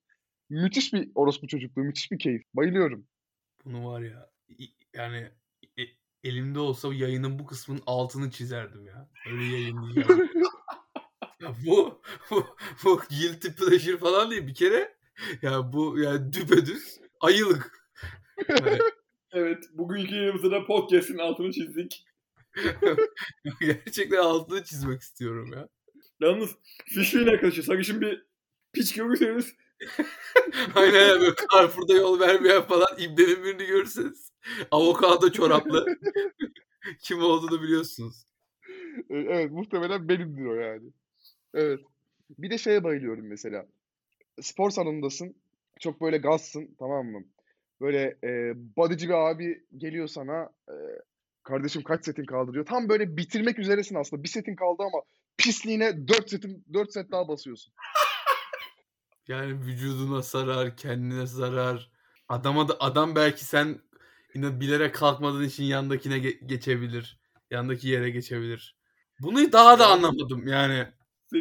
Müthiş bir orospu çocukluğu, müthiş bir keyif. Bayılıyorum. Bunu var ya yani e- elimde olsa yayının bu kısmının altını çizerdim ya. Öyle yayınlayacağım. ya bu, bu, bu guilty pleasure falan değil. Bir kere ya bu yani düpedüz ayılık. Yani Evet, bugünkü yayınımızda da podcast'in altını çizdik. gerçekten altını çizmek istiyorum ya. Yalnız fişleyin arkadaşlar. Sarışın bir piç görürseniz Aynen öyle böyle Carrefour'da yol vermeyen falan ibnenin birini görürseniz avokado çoraplı kim olduğunu biliyorsunuz. Evet, muhtemelen benimdir o yani. Evet. Bir de şeye bayılıyorum mesela. Spor salonundasın. Çok böyle gazsın, tamam mı? Böyle e, bodyci bir abi geliyor sana. e, kardeşim kaç setin kaldı diyor. Tam böyle bitirmek üzeresin aslında. Bir setin kaldı ama pisliğine 4 setin 4 set daha basıyorsun. Yani vücuduna zarar, kendine zarar. Adama da adam belki sen yine bilerek kalkmadığın için yandakine ge- geçebilir. Yandaki yere geçebilir. Bunu daha da anlamadım yani.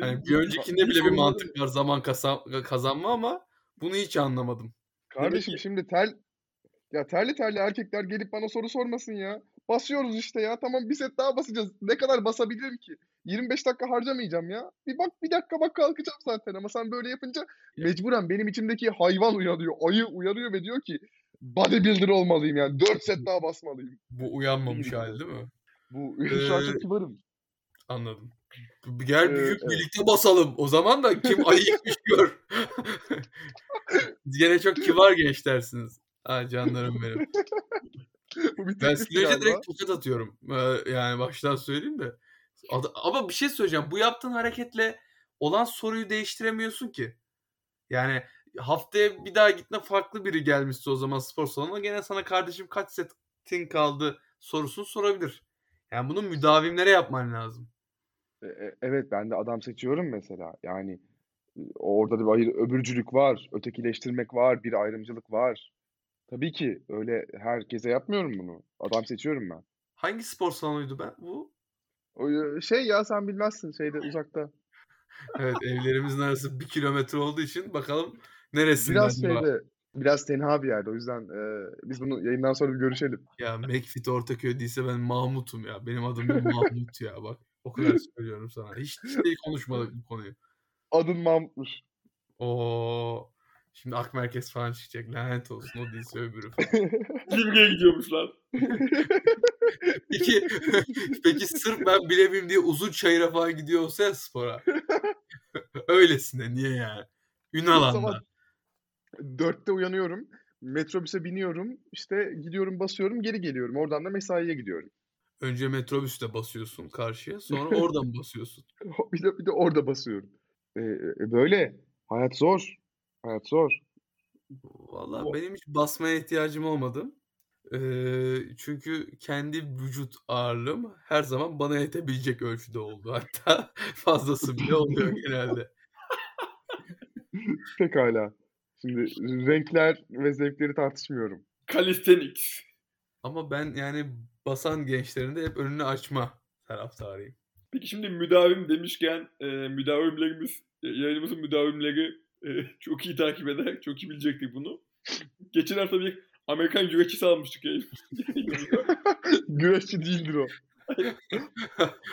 Hani bir öncekinde bile bir mantık var zaman kazanma ama bunu hiç anlamadım. Kardeşim ki- şimdi tel ya terli terli erkekler gelip bana soru sormasın ya. Basıyoruz işte ya. Tamam bir set daha basacağız. Ne kadar basabilirim ki? 25 dakika harcamayacağım ya. Bir bak bir dakika bak kalkacağım zaten ama sen böyle yapınca mecburen benim içimdeki hayvan uyanıyor. Ayı uyanıyor ve diyor ki bodybuilder olmalıyım yani. 4 set daha basmalıyım. Bu uyanmamış hali değil mi? Bu şu an Ee, çok kibarım. Anladım. Gel büyük evet. birlikte basalım. O zaman da kim ayı yıkmış gör. Gene çok kibar gençlersiniz. Ha canlarım benim. Ben galiba. direkt tokat atıyorum. Ee, yani baştan söyleyeyim de. Ama bir şey söyleyeceğim. Bu yaptığın hareketle olan soruyu değiştiremiyorsun ki. Yani haftaya bir daha gitme farklı biri gelmişse o zaman spor salonuna gene sana kardeşim kaç setin kaldı sorusunu sorabilir. Yani bunu müdavimlere yapman lazım. E- e- Evet ben de adam seçiyorum mesela. Yani e, orada da bir ayır, öbürcülük var, ötekileştirmek var, bir ayrımcılık var. Tabii ki öyle herkese yapmıyorum bunu. Adam seçiyorum ben. Hangi spor salonuydu ben bu? O şey ya sen bilmezsin şeyde uzakta. Evet evlerimizin arası bir kilometre olduğu için bakalım neresinden Biraz şeyde biraz tenha bir yerde. O yüzden e, biz bunu yayından sonra bir görüşelim. Ya McFit Ortaköy değilse ben Mahmut'um ya. Benim adım Mahmut ya bak. O kadar söylüyorum sana. Hiç şey konuşmadık bu konuyu. Adın Mahmut'muş. Oo. Şimdi Ak Merkez falan çıkacak. Lanet olsun o değilse öbürü falan. Limge'ye gidiyormuş lan. Peki, peki sırf ben bilemeyeyim diye uzun çayıra falan gidiyor olsa ya spora. Öylesine niye yani? Ünalan'da. Dörtte uyanıyorum. Metrobüse biniyorum. işte gidiyorum basıyorum geri geliyorum. Oradan da mesaiye gidiyorum. Önce metrobüste basıyorsun karşıya sonra oradan basıyorsun. bir de, bir de orada basıyorum. E, e, böyle. Hayat zor. Hayat zor. Vallahi O- benim hiç basmaya ihtiyacım olmadı. Ee, çünkü kendi vücut ağırlığım her zaman bana yetebilecek ölçüde oldu. Hatta fazlası bile oluyor genelde. Pekala. Şimdi renkler ve zevkleri tartışmıyorum. Calisthenics. Ama ben yani basan gençlerin de hep önünü açma taraftarıyım. Peki şimdi müdavim demişken e, müdavimlerimiz, e, yayınımızın müdavimleri e, çok iyi takip eder. Çok iyi bilecektik bunu. Geçen hafta bir Amerikan güreşçisi almıştık. Güreşçi değildir o.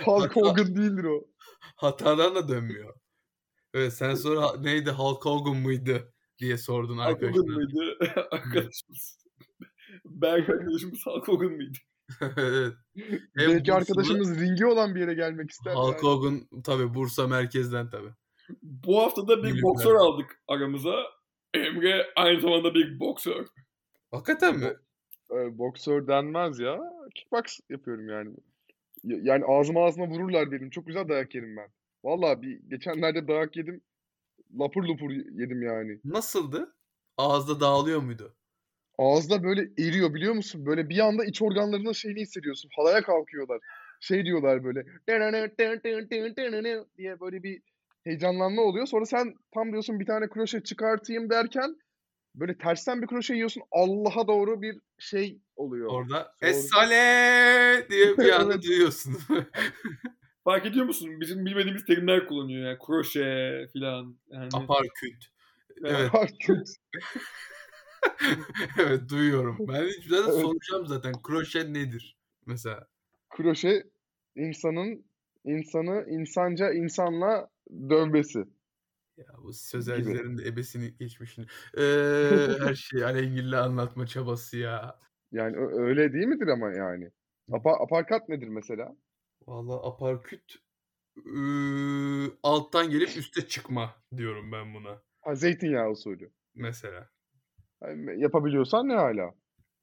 Hulk Hogan değildir o. Hatadan da dönmüyor. Evet sen sonra neydi Hulk Hogan mıydı diye sordun Hulk Hogan arkadaşlar. mıydı arkadaşımız? Berk arkadaşımız Hulk Hogan mıydı? evet. Hem Belki arkadaşımız ringi olan bir yere gelmek ister. Hulk yani. Hogan tabi Bursa merkezden tabi. Bu hafta da bir boksör aldık aramıza. Emre aynı zamanda bir boksör. Hakikaten mi? Ee, boksör denmez ya. Kickbox yapıyorum yani. Yani ağzıma ağzıma vururlar benim. Çok güzel dayak yerim ben. Vallahi bir geçenlerde dayak yedim. Lapur lupur yedim yani. Nasıldı? Ağızda dağılıyor muydu? Ağızda böyle eriyor biliyor musun? Böyle bir anda iç organlarının şeyini hissediyorsun. Halaya kalkıyorlar. Şey diyorlar böyle diye böyle bir heyecanlanma oluyor. Sonra sen tam diyorsun bir tane kroşe çıkartayım derken böyle tersten bir kroşe yiyorsun. Allah'a doğru bir şey oluyor. Orada Sonra- Esale diye bir anda duyuyorsun. Fark ediyor musun? Bizim bilmediğimiz terimler kullanıyor yani. Kroşe filan. Yani, Aparküt. Evet. Artık evet duyuyorum. Ben hiç zaten Evet. soracağım zaten. Kroşe nedir? Mesela. kroşe insanın insanı insanca insanla dövmesi. Ya bu sözelcilerin de ebesini geçmişini. Ee, her şeyi alengirli anlatma çabası ya. Yani öyle değil midir ama yani? Apa, aparkat nedir mesela? Vallahi aparküt ıı, alttan gelip üste çıkma diyorum ben buna. Ha, zeytinyağı usulü. Mesela. Yani yapabiliyorsan ne hala?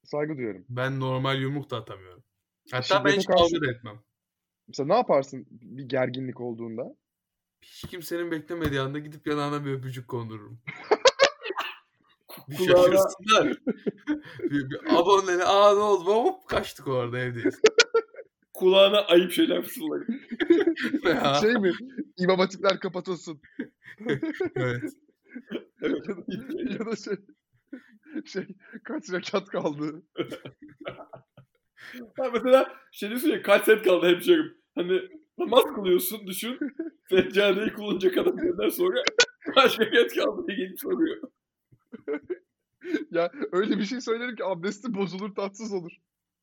Saygı duyuyorum. Ben normal yumruk da atamıyorum. Hatta ben Şiddete hiç karşı- kavga da etmem. Mesela ne yaparsın bir gerginlik olduğunda? Hiç kimsenin beklemediği anda gidip yanağına bir öpücük kondururum. bir şaşırsınlar. bir, bir aboneli aa ne oldu hop kaçtık orada evdeyiz. Kulağına ayıp şeyler fısıldayın. Şey mi? İmam hatipler kapatılsın. evet. ya da şey şey kaç rekat kaldı? Ha mesela şey diyorsun ya kaç set kaldı hemşerim. Hani namaz kılıyorsun düşün. Seccadeyi kullanacak adam senden sonra kaç rekat kaldı diye gelip soruyor. Ya öyle bir şey söylerim ki abdesti bozulur tatsız olur.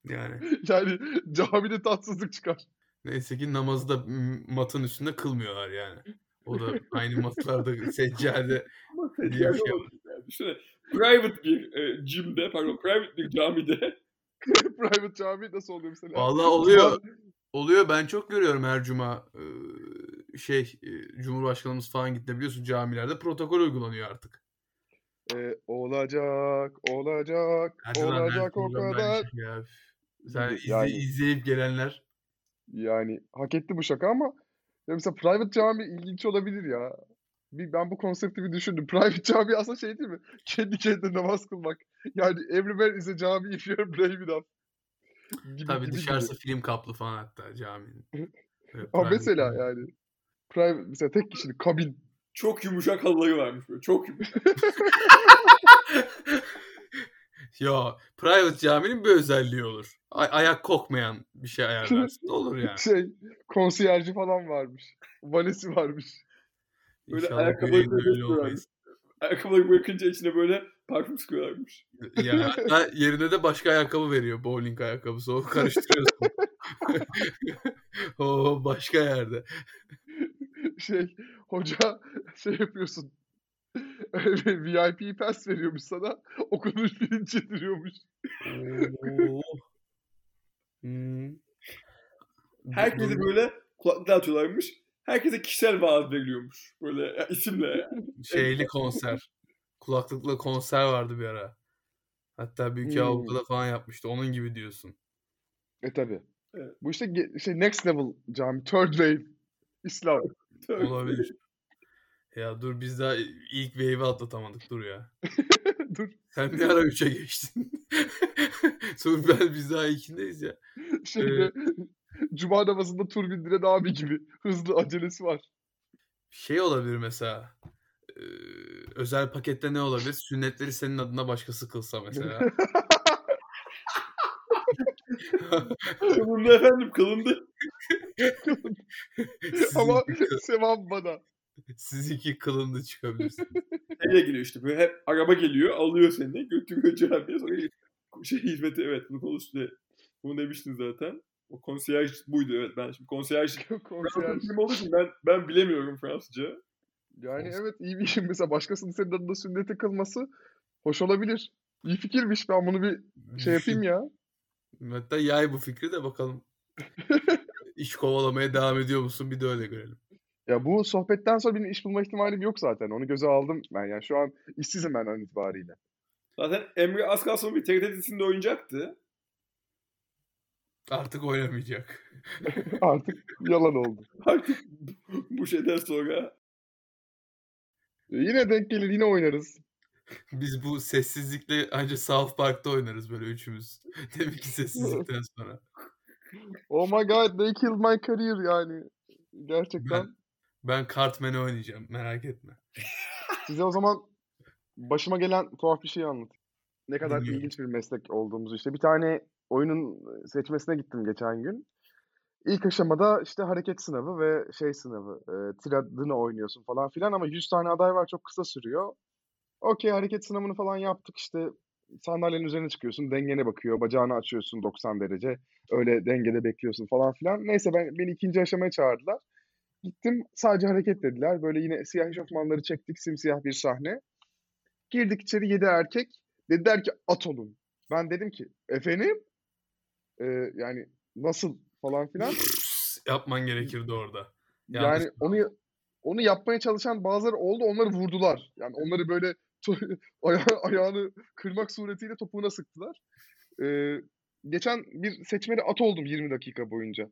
Yani Yani camide tatsızlık çıkar. neyse ki namazı da matın üstünde kılmıyorlar yani. O da aynı matlarda seccade Ama Diye bir şey. Düşünsene private bir e, gym'de pardon private bir camide Private cami nasıl oluyor mesela? Vallahi oluyor. Oluyor ben çok görüyorum her cuma Ee, şey e, Cumhurbaşkanımız falan gitti biliyorsun camilerde protokol uygulanıyor artık. Ee, olacak, olacak, her olacak o kadar. şey ya. Sen izle- Yani- izleyip gelenler Yani hak etti bu şaka ama ya mesela private cami ilginç olabilir ya. Bir, ben bu konsepti bir düşündüm. Private cami aslında şey değil mi? Kendi kendine namaz kılmak. Yani every man is a cami if you're brave enough. Gibi, tabii gibi, dışarısı gibi. film kaplı falan hatta caminin. Evet, Ama mesela cami. yani private mesela tek kişilik kabin. çok yumuşak halıları varmış böyle. Çok yumuşak. Ya private caminin bir özelliği olur. Ay- ayak kokmayan bir şey ayarlarsın. Olur yani. Şey, konsiyerci falan varmış. Valesi varmış. Böyle İnşallah ayakkabı bir yayında böyle öyle olmayız. Ayakkabıları bırakınca içine böyle parfüm sıkıyorlarmış. Yani hatta yerine de başka ayakkabı veriyor. Bowling ayakkabısı. O karıştırıyorsun. o başka yerde. Şey, hoca şey yapıyorsun. VIP pass veriyormuş sana. Okunmuş pirinç yediriyormuş. Oo. Hmm. Herkese böyle kulaklıklar atıyorlarmış. Herkese kişisel vaaz veriliyormuş. Böyle ya, isimle. yani. şeyli konser. Kulaklıkla konser vardı bir ara. Hatta Büyük Hmm. Avrupa'da falan yapmıştı. Onun gibi diyorsun. E tabi. Evet. Bu işte şey next level cami. Third wave. İslam. Olabilir. Ya dur biz daha ilk wave'i atlatamadık dur ya. Dur. Sen ne ara 3'e geçtin? Sonra ben biz daha ikindeyiz ya. Şeyde Cuma namazında tur bindiren abi gibi. Hızlı acelesi var. Şey olabilir mesela. özel pakette ne olabilir? Sünnetleri senin adına başkası kılsa mesela. Kılındı efendim kılındı. Ama sevap bana. sizinki kılındı çıkabilirsin. Nereye geliyor işte böyle hep araba geliyor alıyor seni götürüyor camiye sonra şey hizmeti evet bunu konuştu. Bunu demiştin zaten. O konsiyerj buydu evet ben şimdi konsiyerj. Fransızca olduğu için ben, ben bilemiyorum Fransızca. Yani Olsun. evet iyi bir şey. Mesela başkasının senin adına sünnete kılması hoş olabilir. İyi fikirmiş. Ben bunu bir şey yapayım ya. Hatta yay bu fikri de bakalım. İş kovalamaya devam ediyor musun? Bir de öyle görelim. Ya bu sohbetten sonra benim iş bulma ihtimalim yok zaten. Onu göze aldım ben. Yani şu an işsizim ben an itibariyle. Zaten Emre az kalsın bir TRT dizisinde oynayacaktı. Artık oynamayacak. Artık yalan oldu. Artık bu şeyden sonra E, Yine denk gelir yine oynarız. Biz bu sessizlikle ancak South Park'ta oynarız böyle üçümüz. Demek ki sessizlikten sonra. Oh my god they killed my career yani. Gerçekten. Ben, ben oynayacağım merak etme. Size o zaman başıma gelen tuhaf bir şey anlatayım. Ne kadar Dinliyorum. ilginç bir meslek olduğumuzu işte. Bir tane oyunun seçmesine gittim geçen gün. İlk aşamada işte hareket sınavı ve şey sınavı. E, tiradını oynuyorsun falan filan ama 100 tane aday var çok kısa sürüyor. Okey hareket sınavını falan yaptık işte sandalyenin üzerine çıkıyorsun dengene bakıyor bacağını açıyorsun 90 derece öyle dengede bekliyorsun falan filan. Neyse ben beni ikinci aşamaya çağırdılar. Gittim sadece hareket dediler. Böyle yine siyah eşofmanları çektik simsiyah bir sahne. Girdik içeri yedi erkek. Dediler ki at olun. Ben dedim ki efendim Ee, yani nasıl falan filan. Yapman gerekirdi orada. Yanlış Yani onu onu yapmaya çalışan bazıları oldu. Onları vurdular. Yani onları böyle aya- ayağını kırmak suretiyle topuğuna sıktılar. Ee, geçen bir seçmeli at oldum 20 dakika boyunca.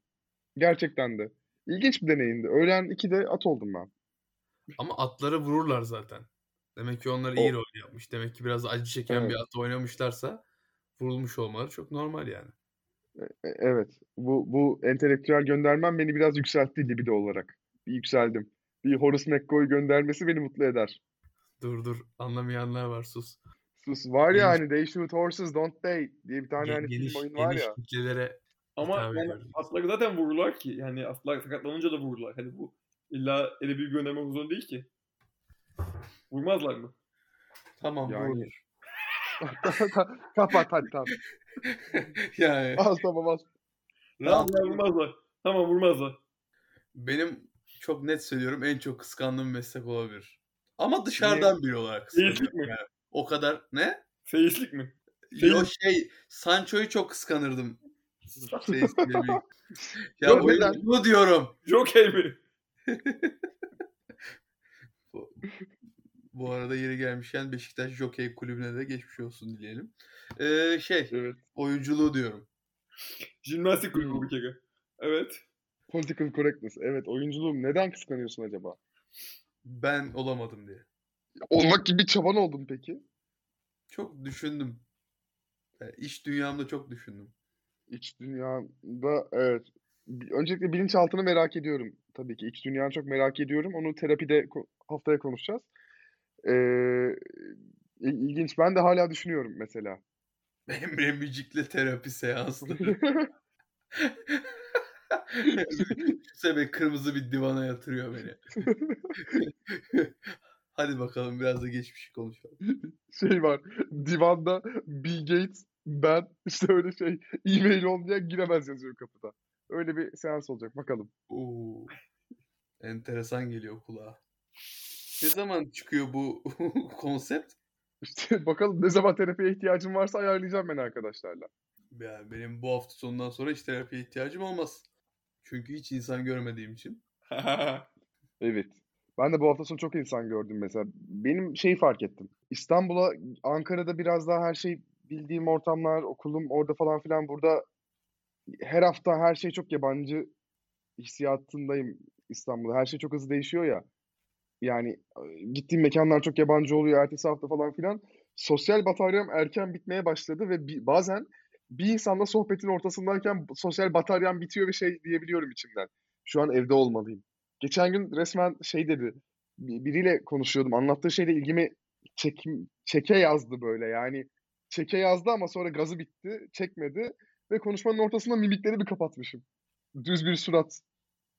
Gerçekten de. İlginç bir deneyimdi. Öğlen 2'de at oldum ben. Ama atları vururlar zaten. Demek ki onlar O- iyi rol yapmış. Demek ki biraz acı çeken bir Evet. at oynamışlarsa vurulmuş olmaları çok normal yani. E- Evet. Bu bu entelektüel göndermem beni biraz yükseltti libido olarak. Bir yükseldim. Bir Horace McCoy göndermesi beni mutlu eder. Dur dur anlamayanlar var sus. Sus var ya Geniş- hani They Shoot Horses Don't They diye bir tane Ge- hani geniş, film oyun var geniş ya. kitlelere ama yani atları zaten vururlar ki. Yani atlar sakatlanınca da vururlar. Hani bu illa ele bir göndermek zorunda değil ki. Vurmazlar mı? Tamam Yani- vurulur. Kapat hadi tamam. yani Al tamam al. Tamam rahat vurmazlar. Tamam vurmazlar. benim çok net söylüyorum en çok kıskandığım meslek olabilir. Ama dışarıdan biri olarak kıskanıyorum. Seyislik mi? Yani o kadar ne? Seyislik mi? Yo şey Sancho'yu çok kıskanırdım. Bir- ya Yok, oyunculuğu diyorum. Jockey mi? Bu, arada yeri gelmişken Beşiktaş Jockey Kulübü'ne de geçmiş olsun dileyelim. Ee, şey Evet. oyunculuğu diyorum. Jimnastik kulübü bu kere. Evet. Political correctness. Evet oyunculuğum neden kıskanıyorsun acaba? Ben olamadım diye. Olmak gibi çaban oldun peki. Çok düşündüm. Yani iş dünyamda çok düşündüm. İç dünyada evet. Öncelikle bilinçaltını merak ediyorum. Tabii ki iç dünyanı çok merak ediyorum. Onu terapide haftaya konuşacağız. Ee, il- ilginç. Ben de hala düşünüyorum mesela. Emre Mücik'le terapi seansları. Sebe kırmızı bir divana yatırıyor beni. Hadi bakalım biraz da geçmişi konuşalım. Şey var. Divanda Bill Gates, ben işte öyle şey e-mail olmayan giremez yazıyor kapıda. Öyle bir seans olacak bakalım. Oo. Enteresan geliyor kulağa. Ne zaman çıkıyor bu konsept? İşte bakalım ne zaman terapiye ihtiyacım varsa ayarlayacağım ben arkadaşlarla. Yani benim bu hafta sonundan sonra hiç terapiye ihtiyacım olmaz. Çünkü hiç insan görmediğim için. Evet. Ben de bu hafta sonu çok insan gördüm mesela. Benim şeyi fark ettim. İstanbul'a, Ankara'da biraz daha her şey bildiğim ortamlar, okulum orada falan filan. Burada her hafta her şey çok yabancı hissiyatındayım İstanbul'da. Her şey çok hızlı değişiyor ya. Yani gittiğim mekanlar çok yabancı oluyor ertesi hafta falan filan. Sosyal bataryam erken bitmeye başladı ve bi- bazen bir insanla sohbetin ortasındayken sosyal bataryam bitiyor ve şey diyebiliyorum içimden. Şu an evde olmalıyım. Geçen gün resmen şey dedi. bi- Biriyle konuşuyordum. Anlattığı şeyle ilgimi çek, çeke yazdı böyle. Yani çeke yazdı ama sonra gazı bitti. Çekmedi. Ve konuşmanın ortasında mimikleri bir kapatmışım. Düz bir surat.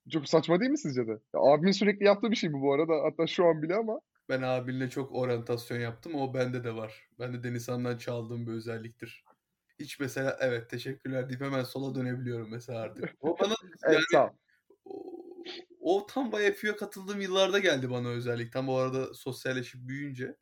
Çok saçma değil mi sizce de? Ya, abimin sürekli yaptığı bir şey bu bu arada. Hatta şu an bile ama. Ben abinle çok oryantasyon yaptım. O bende de var. Ben de Denizhan'dan çaldığım bir özelliktir. Hiç mesela evet teşekkürler deyip hemen sola dönebiliyorum mesela artık. O bana Evet yani sağ o, o tam YFU'ya katıldığım yıllarda geldi bana özellik. Tam o arada sosyalleşip büyüyünce.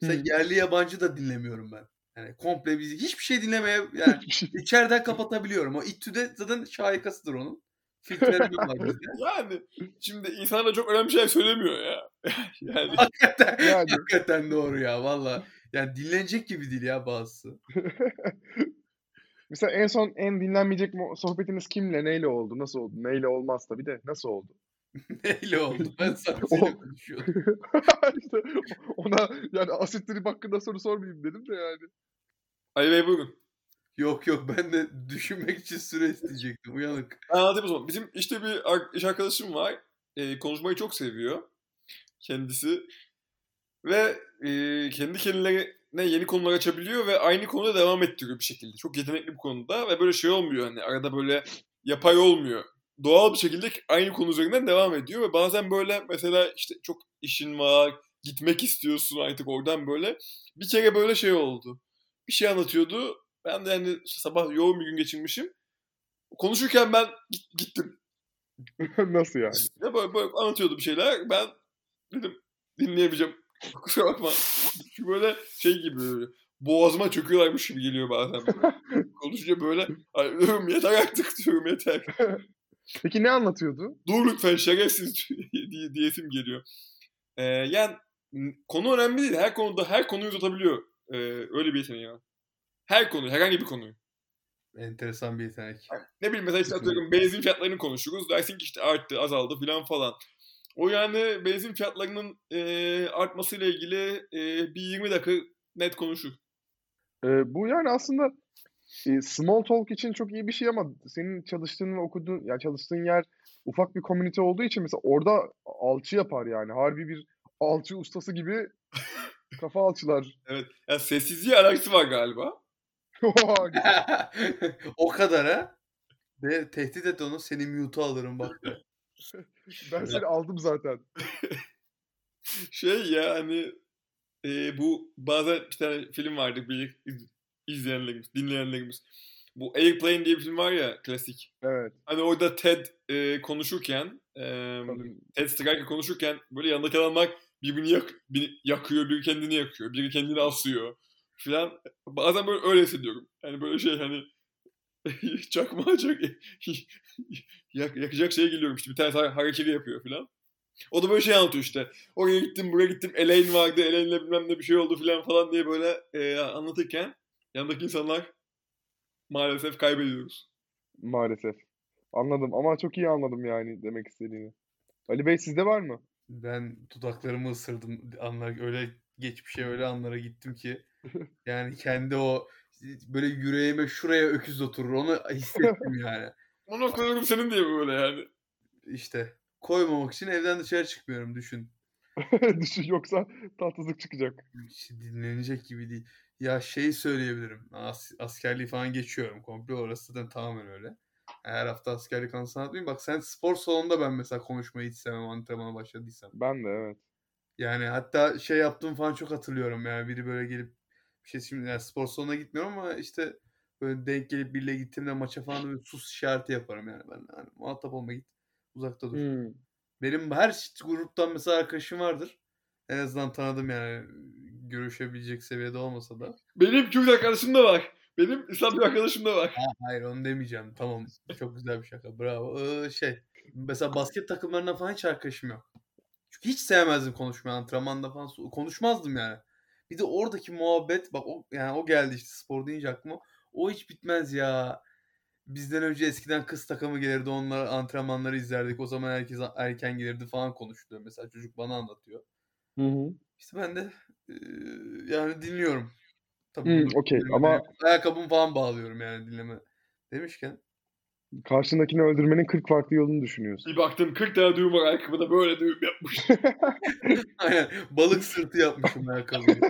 Mesela Hı. yerli yabancı da dinlemiyorum ben. Yani komple bizi hiçbir şey dinlemeye yani şey. içeriden kapatabiliyorum. O İTÜ'de zaten şahikasıdır onun. Filtreleri var bizde. yani şimdi insanlar çok önemli şeyler söylemiyor ya. yani Hakikaten, Yani. hakikaten doğru ya valla. Yani dinlenecek gibi değil ya bazısı. Mesela en son en dinlenmeyecek sohbetiniz kimle, neyle oldu? Nasıl oldu? Neyle olmaz tabii de. Nasıl oldu? Neyle oldu? Ben sadece konuşuyordum. işte ona yani asit trip hakkında soru sormayayım dedim de yani. Ali Bey buyurun. Yok yok ben de düşünmek için süre isteyecektim. Uyanık. Ben anlatayım o zaman. Bizim işte bir iş arkadaşım var. Ee, konuşmayı çok seviyor. Kendisi. Ve e, kendi kendilerine yeni konular açabiliyor ve aynı konuda devam ettiriyor bir şekilde. Çok yetenekli bu konuda ve böyle şey olmuyor hani arada böyle yapay olmuyor. Doğal bir şekilde aynı konu üzerinden devam ediyor ve bazen böyle mesela işte çok işin var, gitmek istiyorsun artık oradan böyle. Bir kere böyle şey oldu. Bir şey anlatıyordu. Ben de işte sabah yoğun bir gün geçirmişim. Konuşurken ben git- gittim. Nasıl yani? Ya böyle, böyle anlatıyordu bir şeyler. Ben dedim dinleyemeyeceğim. Kusura bakma. Çünkü böyle şey gibi böyle, boğazıma çöküyorlarmış gibi geliyor bazen. Böyle. Konuşunca böyle "Ay, diyorum yeter artık diyorum yeter. Peki ne anlatıyordu? Dur lütfen şerefsiz diye, diyesim geliyor. Ee, yani konu önemli değil. Her konuda her konuyu uzatabiliyor. Ee, öyle bir yeteneği var. Her konuyu, herhangi bir konuyu. Enteresan bir yetenek. Ne bileyim mesela işte atıyorum benzin fiyatlarını konuşuruz. Dersin ki işte arttı, azaldı filan falan. O yani benzin fiyatlarının e, artmasıyla ilgili e, bir 20 dakika net konuşur. Ee, bu yani aslında e, small talk için çok iyi bir şey ama senin çalıştığın ve okuduğun yani çalıştığın yer ufak bir komünite olduğu için mesela orada alçı yapar yani. Harbi bir alçı ustası gibi kafa alçılar. Evet. Yani sessizliği alakası var galiba. O kadar ha. Ve tehdit et onu seni mute'a alırım bak. ben seni aldım zaten. Şey ya hani e, bu bazen bir tane film vardı bir iz- izleyenlerimiz, dinleyenlerimiz. Bu Airplane diye bir film var ya klasik. Evet. Hani orada Ted e, konuşurken e. Ted Striker konuşurken böyle yanındaki adamlar birbirini yak, biri yakıyor, biri kendini yakıyor, biri kendini asıyor filan. Bazen böyle öyle hissediyorum. Yani böyle şey hani çakmağa çak yak, yakacak şeye geliyorum işte bir tane hareketi yapıyor filan. O da böyle şey anlatıyor işte. Oraya gittim, buraya gittim. Elaine vardı. Elaine'le bilmem ne bir şey oldu filan falan diye böyle e, anlatırken yanındaki insanlar maalesef kaybediyoruz. Maalesef. Anladım ama çok iyi anladım yani demek istediğini. Ali Bey sizde var mı? Ben dudaklarımı ısırdım. Anlar, öyle geçmişe öyle anlara gittim ki. Yani kendi o böyle yüreğime şuraya öküz oturur. Onu hissettim yani. Onu koyuyorum senin diye böyle yani. İşte koymamak için evden dışarı çıkmıyorum düşün. Düşün yoksa tatsızlık çıkacak. Hiç dinlenecek gibi değil. Ya şey söyleyebilirim. As askerliği falan geçiyorum. Komple orası zaten tamamen öyle. Her hafta askerlik anısını anlatmayayım. Bak sen spor salonunda ben mesela konuşmayı hiç sevmem antrenmana başladıysam. Ben de evet. Yani hatta şey yaptığım falan çok hatırlıyorum. Yani biri böyle gelip bir şey şimdi yani spor salonuna gitmiyorum ama işte böyle denk gelip biriyle gittiğimde maça falan böyle sus işareti yaparım yani ben. Yani muhatap olma git. Uzakta dur. Hmm. Benim her gruptan mesela arkadaşım vardır. En azından tanıdım yani görüşebilecek seviyede olmasa da. Benim Kürt arkadaşım da var. Benim İslam bir arkadaşım da var. Ha, hayır onu demeyeceğim. Tamam çok güzel bir şaka. Bravo. Ee, şey mesela basket takımlarına falan hiç arkadaşım yok. Çünkü hiç sevmezdim konuşmayı antrenmanda falan konuşmazdım yani. Bir de oradaki muhabbet bak o yani o geldi işte spor deyince aklıma. O hiç bitmez ya. Bizden önce eskiden kız takımı gelirdi onlar antrenmanları izlerdik. O zaman herkes erken gelirdi falan konuştu. Mesela çocuk bana anlatıyor. Hı hı. İşte ben de e, yani dinliyorum. Tabii hmm, okey ama ayakkabımı falan bağlıyorum yani dinleme demişken. Karşındakini öldürmenin 40 farklı yolunu düşünüyorsun. Bir baktın 40 tane düğüm var ayakkabıda böyle düğüm yapmış. Aynen balık sırtı yapmışım ayakkabıyı.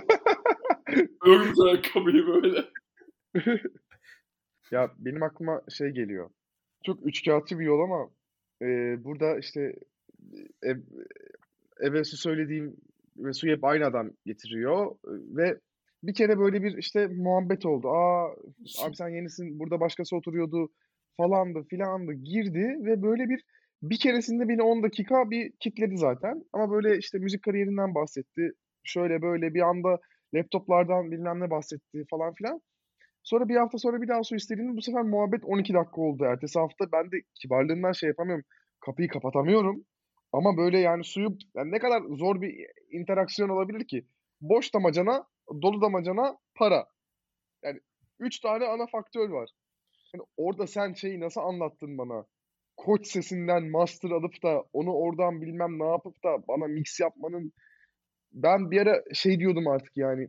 Örmüş ayakkabıyı böyle. ya benim aklıma şey geliyor. Çok üçkağıtçı bir yol ama e, burada işte ev, eve su söylediğim ve suyu hep aynı adam getiriyor ve bir kere böyle bir işte muhabbet oldu. Aa abi sen yenisin burada başkası oturuyordu falandı filandı girdi ve böyle bir bir keresinde beni 10 dakika bir kitledi zaten. Ama böyle işte müzik kariyerinden bahsetti. Şöyle böyle bir anda laptoplardan bilmem ne bahsetti falan filan. Sonra bir hafta sonra bir daha su istediğinde bu sefer muhabbet 12 dakika oldu. Ertesi hafta ben de kibarlığından şey yapamıyorum. Kapıyı kapatamıyorum. Ama böyle yani suyu yani ne kadar zor bir interaksiyon olabilir ki? Boş damacana, dolu damacana, para. Yani üç tane ana faktör var. Yani orada sen şeyi nasıl anlattın bana? Koç sesinden master alıp da onu oradan bilmem ne yapıp da bana mix yapmanın ben bir ara şey diyordum artık yani.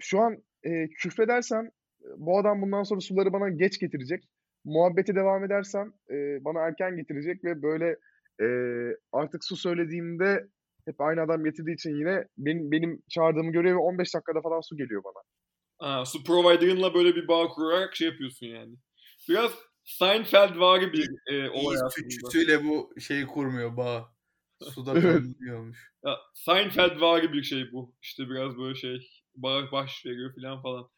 Şu an e, küfredersem bu adam bundan sonra suları bana geç getirecek. Muhabbete devam edersem e, bana erken getirecek ve böyle e, artık su söylediğimde hep aynı adam getirdiği için yine benim, benim çağırdığımı görüyor ve 15 dakikada falan su geliyor bana. Aa, su provider'ınla böyle bir bağ kurarak şey yapıyorsun yani. Biraz Seinfeld vari bir e, olay aslında. Sütüyle bu şeyi kurmuyor bağ. Suda kalmıyormuş. ya, Seinfeld vari bir şey bu. İşte biraz böyle şey bağ baş veriyor falan falan.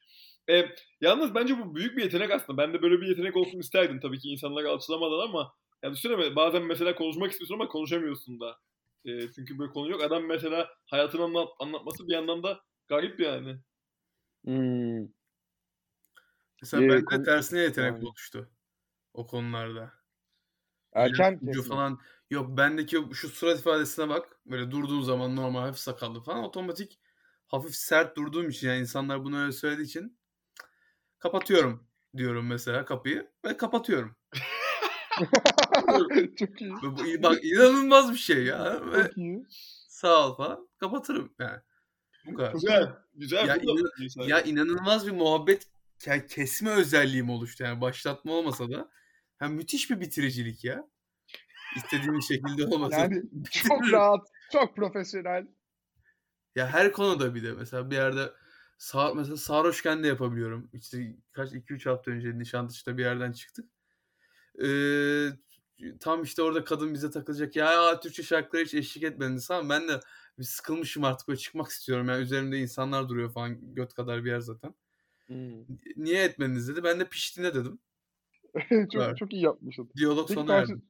E, yalnız bence bu büyük bir yetenek aslında. Ben de böyle bir yetenek olsun isterdim tabii ki insanları alçılamadan ama ya düşünsene bazen mesela konuşmak istiyorsun ama konuşamıyorsun da. E, çünkü böyle konu yok. Adam mesela hayatını anlat, anlatması bir yandan da garip yani. Hmm. Mesela ee, bende konu... tersine yetenek yani. oluştu o konularda. Erken kesin. falan yok bendeki şu surat ifadesine bak. Böyle durduğum zaman normal hafif sakallı falan otomatik hafif sert durduğum için yani insanlar bunu öyle söylediği için kapatıyorum diyorum mesela kapıyı ve kapatıyorum. Çok iyi. Bak inanılmaz bir şey ya. Çok iyi. Sağ ol falan. Kapatırım yani. Bu kadar. Güzel. Güzel. Ya, inan, ya inanılmaz bir muhabbet kesme özelliğim oluştu. Yani başlatma olmasa da. Yani müthiş bir bitiricilik ya. İstediğim şekilde olmasa. Yani çok rahat, çok profesyonel. Ya her konuda bir de mesela bir yerde sağ, mesela sarhoşken de yapabiliyorum. İşte kaç 2-3 hafta önce Nişantaşı'da bir yerden çıktık. Ee, tam işte orada kadın bize takılacak. Ya, Türkçe şarkılara hiç eşlik etmediniz ama ben de bir sıkılmışım artık böyle çıkmak istiyorum. Yani üzerimde insanlar duruyor falan göt kadar bir yer zaten. Hmm. Niye etmediniz dedi. Ben de piştiğine dedim. çok, çok iyi yapmışsın. Diyalog Peki sona karşı, erdi.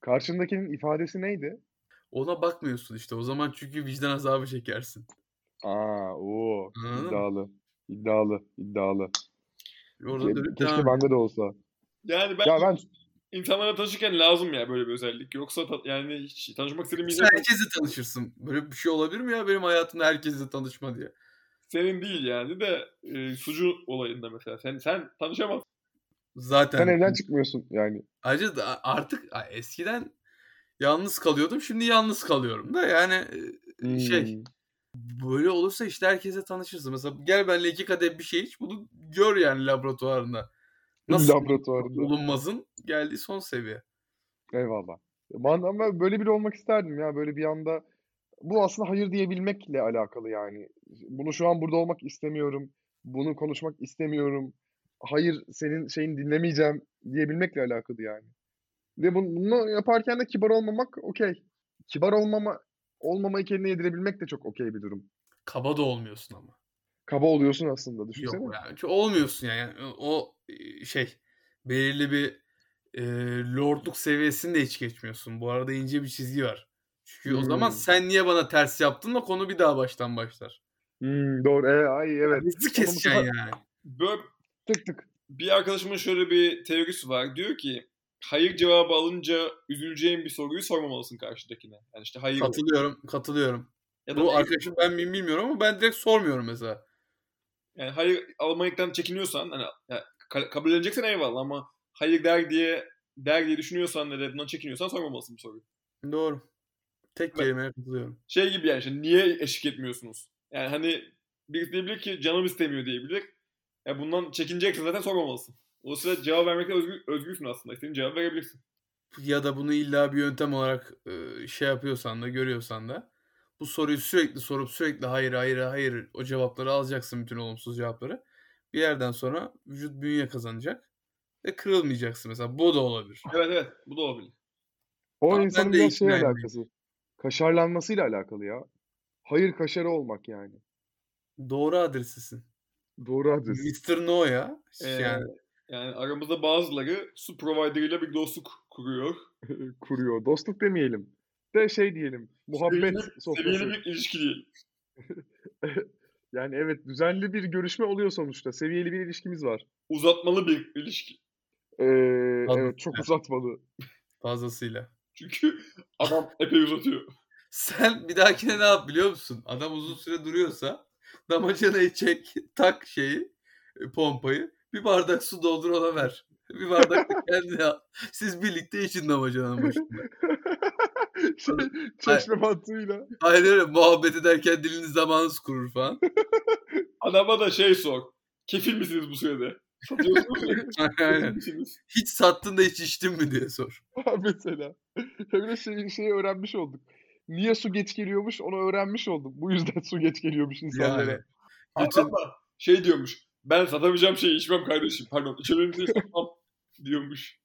Karşındakinin ifadesi neydi? Ona bakmıyorsun işte. O zaman çünkü vicdan azabı çekersin. Aa, o iddialı. İddialı, iddialı. Orada Ke- keşke bende de olsa. Yani ben, ya ben insanlara tanışırken lazım ya böyle bir özellik. Yoksa ta- yani hiç tanışmak istediğim bir herkesle tanışırsın. Böyle bir şey olabilir mi ya benim hayatımda herkesle tanışma diye? Senin değil yani de e, sucu olayında mesela. Sen sen tanışamazsın. Zaten. Sen evden çıkmıyorsun yani. Ayrıca da artık eskiden yalnız kalıyordum. Şimdi yalnız kalıyorum da yani hmm. şey böyle olursa işte herkese tanışırsın. Mesela gel benimle iki kadeh bir şey iç bunu gör yani laboratuvarında. Nasıl laboratuvarında. bulunmazın geldiği son seviye. Eyvallah. Ben ama böyle biri olmak isterdim ya. Böyle bir anda bu aslında hayır diyebilmekle alakalı yani. Bunu şu an burada olmak istemiyorum. bunu konuşmak istemiyorum. Hayır senin şeyini dinlemeyeceğim diyebilmekle alakalı yani. Ve bunu, yaparken de kibar olmamak okey. Kibar olmama olmamayı kendine yedirebilmek de çok okey bir durum. Kaba da olmuyorsun ama. Kaba oluyorsun aslında düşünsene. Yok yani. Olmuyorsun yani. yani. O e, şey belirli bir e, lordluk seviyesini de hiç geçmiyorsun. Bu arada ince bir çizgi var. Çünkü o zaman Hmm. sen niye bana ters yaptın da konu bir daha baştan başlar. Hmm, doğru. E, ay evet. Hızlı keseceksin sefer yani. Böyle tık tık. bir arkadaşımın şöyle bir teorisi var. Diyor ki hayır cevabı alınca üzüleceğin bir soruyu sormamalısın karşıdakine. Yani işte hayır Katılıyorum, katılıyorum. ya da Bu arkadaşım ben miyim bilmiyorum ama ben direkt sormuyorum mesela. yani hayır almaktan çekiniyorsan hani ya, ka- kabul edeceksen eyvallah ama hayır der diye der diye düşünüyorsan ve de bundan çekiniyorsan sormamalısın bu soruyu. Doğru. Tek kelimeye katılıyorum. Şey gibi yani işte niye eşlik etmiyorsunuz? Yani hani birisi diyebilir ki canım istemiyor diyebilir. Ya bundan çekineceksin zaten sormamalısın. O sırada cevap vermekte özgür, özgürsün aslında. İstediğin cevap verebilirsin. Ya da bunu illa bir yöntem olarak şey yapıyorsan da görüyorsan da bu soruyu sürekli sorup sürekli hayır hayır hayır o cevapları alacaksın bütün olumsuz cevapları. Bir yerden sonra vücut bünye kazanacak ve kırılmayacaksın mesela. Bu da olabilir. Evet evet bu da olabilir. O Ama insanın biraz şey alakası. Kaşarlanmasıyla alakalı ya. Hayır kaşarı olmak yani. Doğru adresisin. Doğru adres. Mr. No ya. Ee, Yani yani aramızda bazıları su providerıyla bir dostluk kuruyor. Kuruyor. Dostluk demeyelim. De şey diyelim. Muhabbet Seviyeli- sofrası. Seviyeli bir ilişki diyelim. Yani evet düzenli bir görüşme oluyor sonuçta. Seviyeli bir ilişkimiz var. Uzatmalı bir ilişki. Ee, evet çok uzatmalı. fazlasıyla. Çünkü adam epey uzatıyor. Sen bir dahakine ne yap biliyor musun? Adam uzun süre duruyorsa damacanayı çek, tak şeyi, e, pompayı. Bir bardak su doldur ona ver. Bir bardak da kendine al. Siz birlikte için damacananın başında. şey, çeşme mantığıyla. Aynen öyle muhabbet ederken diliniz zamanınız kurur falan. Adama da şey sor. Kefil misiniz bu sürede? Aynen. Hiç sattın da hiç içtin mi diye sor. Mesela. Öyle şey, şeyi öğrenmiş olduk. Niye su geç geliyormuş onu öğrenmiş oldum. Bu yüzden su geç geliyormuş insanlara. Yani. Bütün şey diyormuş. Ben satamayacağım şeyi içmem kardeşim. Pardon içebilir şeyi satmam diyormuş.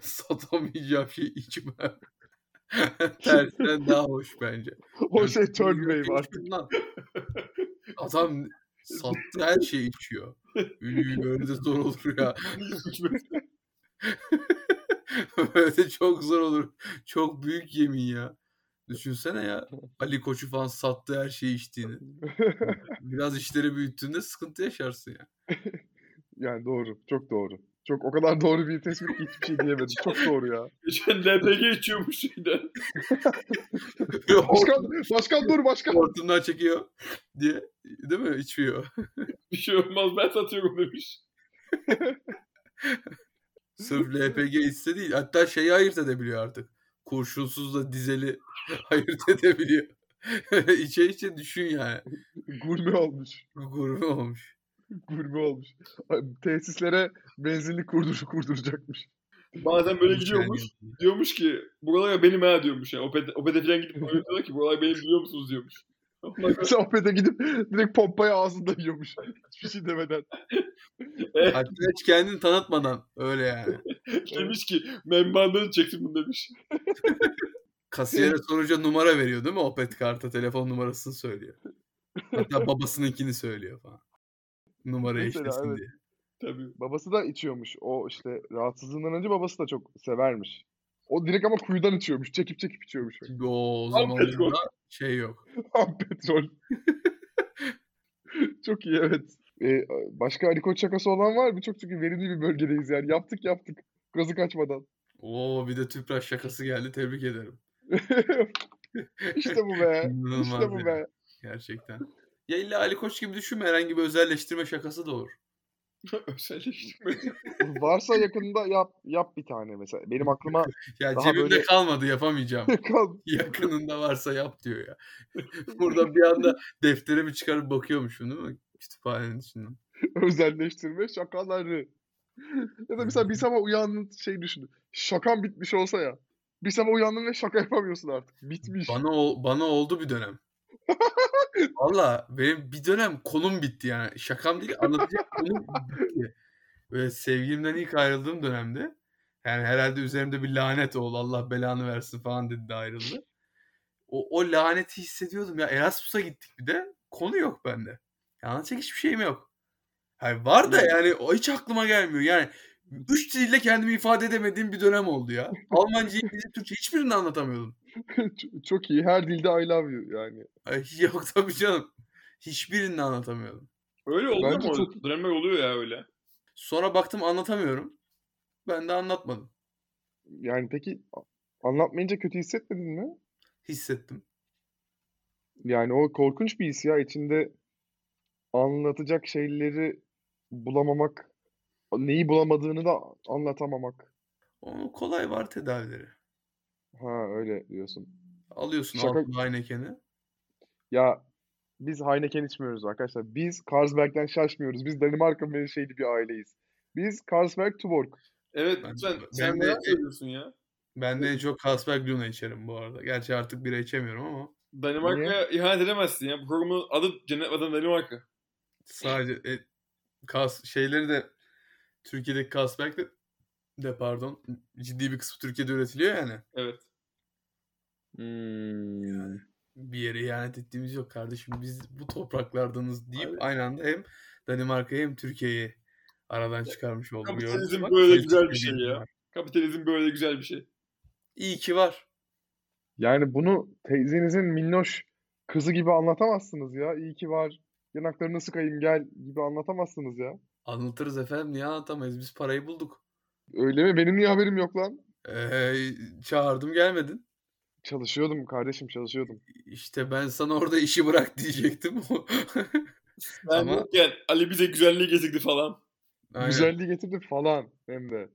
satamayacağım şey içmem. Tersten daha hoş bence. O şey third wave artık. Adam sattığı her şeyi içiyor. Ünlü böyle de zor olur ya. böyle de çok zor olur. Çok büyük yemin ya. Düşünsene ya Ali Koç'u falan sattığı her şeyi içtiğini. Biraz işleri büyüttüğünde sıkıntı yaşarsın ya. Yani doğru. Çok doğru. Çok o kadar doğru bir tespit ki hiçbir şey diyemedim. Çok doğru ya. Geçen LPG içiyormuş şeyden. Başkan, başkan dur başkan. Hortumdan çekiyor diye. Değil mi? İçmiyor. Bir şey olmaz ben satıyorum demiş. Sırf LPG içse değil. Hatta şeyi ayırt edebiliyor artık. Kurşunsuzla dizeli ayırt edebiliyor. içe içe düşün yani. Gurme olmuş. Gurme olmuş. Gurme olmuş. Tesislere benzinlik kurdur kurduracakmış. Bazen böyle gidiyormuş. Diyormuş ki buralar benim ha diyormuş. Yani Opet'e, Opet'e falan gidip diyorlar ki buralar benim biliyor musunuz diyormuş. Sonra Sohbete gidip direkt pompayı ağzında yiyormuş. Hiçbir şey demeden. Hatta hiç kendini tanıtmadan öyle yani. demiş ki membandan çeksin bunu demiş. Kasiyere sorunca numara veriyor değil mi? Opet karta telefon numarasını söylüyor. Hatta babasınınkini söylüyor falan. Numarayı Mesela, işlesin evet. diye. Tabii. Babası da içiyormuş. O işte rahatsızlığından önce babası da çok severmiş. O direkt ama kuyudan içiyormuş. Çekip çekip içiyormuş. Çünkü o zamanlarda şey yok. Ham petrol. çok iyi evet. Ee, başka Ali Koç şakası olan var mı? Çok çünkü verimli bir bölgedeyiz yani. Yaptık yaptık. Gazı kaçmadan. Oo bir de tüpraş şakası geldi. Tebrik ederim. işte bu be. İşte bu be. Gerçekten. Ya illa Ali Koç gibi düşünme. Herhangi bir özelleştirme şakası da olur. Özelleştirme. Varsa yakında yap yap bir tane mesela. Benim aklıma Ya Daha cebimde böyle- kalmadı yapamayacağım. Yakınında varsa yap diyor ya. Burada bir anda defterimi çıkarıp bakıyormuşum değil mi? Kütüphanenin içinden. özelleştirme şakaları. Ya da mesela bir sabah uyandın şey düşün. Şakan bitmiş olsa ya. Bir sabah uyandın ve şaka yapamıyorsun artık. Bitmiş. Bana ol- bana oldu bir dönem. Valla benim bir dönem konum bitti yani. Şakam değil anlatacak konum bitti. Böyle sevgilimden ilk ayrıldığım dönemde yani herhalde üzerimde bir lanet oldu. Allah belanı versin falan dedi de ayrıldı. O, o laneti hissediyordum ya. Erasmus'a gittik bir de. Konu yok bende. Ya anlatacak hiçbir şeyim yok. Yani var da yani o hiç aklıma gelmiyor. Yani üç dille kendimi ifade edemediğim bir dönem oldu ya. Almanca, İngilizce, Türkçe hiçbirini anlatamıyordum. Çok iyi. Her dilde I love you yani. Ay, yok tabii canım. Hiçbirini anlatamıyordum. Öyle oluyor Bence mu? çok- Dönemler oluyor ya öyle. Sonra baktım anlatamıyorum. Ben de anlatmadım. Yani peki anlatmayınca kötü hissetmedin mi? Hissettim. Yani o korkunç bir his ya. İçinde anlatacak şeyleri bulamamak, neyi bulamadığını da anlatamamak. Onun kolay var tedavileri. Ha öyle diyorsun. Alıyorsun Şaka- altına Heineken'i. Ya biz Heineken içmiyoruz arkadaşlar. Biz Carlsberg'den şaşmıyoruz. Biz Danimarka menşeli bir aileyiz. Biz Carlsberg Tuborg. Evet Ben- sen, ben sen de- neler söylüyorsun ya? Ben de en çok Carlsberg Luna içerim bu arada. Gerçi artık bira içemiyorum ama Danimarka'ya ihanet edemezsin ya. Bu programın adı Cennet Vatan Danimarka. sadece e, Kas, şeyleri de Türkiye'deki Carlsberg de, de pardon ciddi bir kısmı Türkiye'de üretiliyor yani. Evet. Hmm. Bir yere ihanet ettiğimiz yok kardeşim. Biz bu topraklardanız deyip Abi. aynı anda hem Danimarka'yı hem Türkiye'yi aradan çıkarmış olduk. Kapitalizm. Bak, böyle güzel bir şey ya. var. Kapitalizm böyle güzel bir şey. İyi ki var. Yani bunu teyzenizin minnoş kızı gibi anlatamazsınız ya. İyi ki var. Yanaklarını sıkayım gel gibi anlatamazsınız ya. Anlatırız efendim. Niye anlatamayız? Biz parayı bulduk. Öyle mi? Benim niye haberim yok lan? Ee, çağırdım gelmedin. Çalışıyordum kardeşim çalışıyordum. İşte ben sana orada işi bırak diyecektim. Ben Ama- yokken Ali bize güzelliği getirdi falan. Aynen. Güzelliği getirdi falan hem de.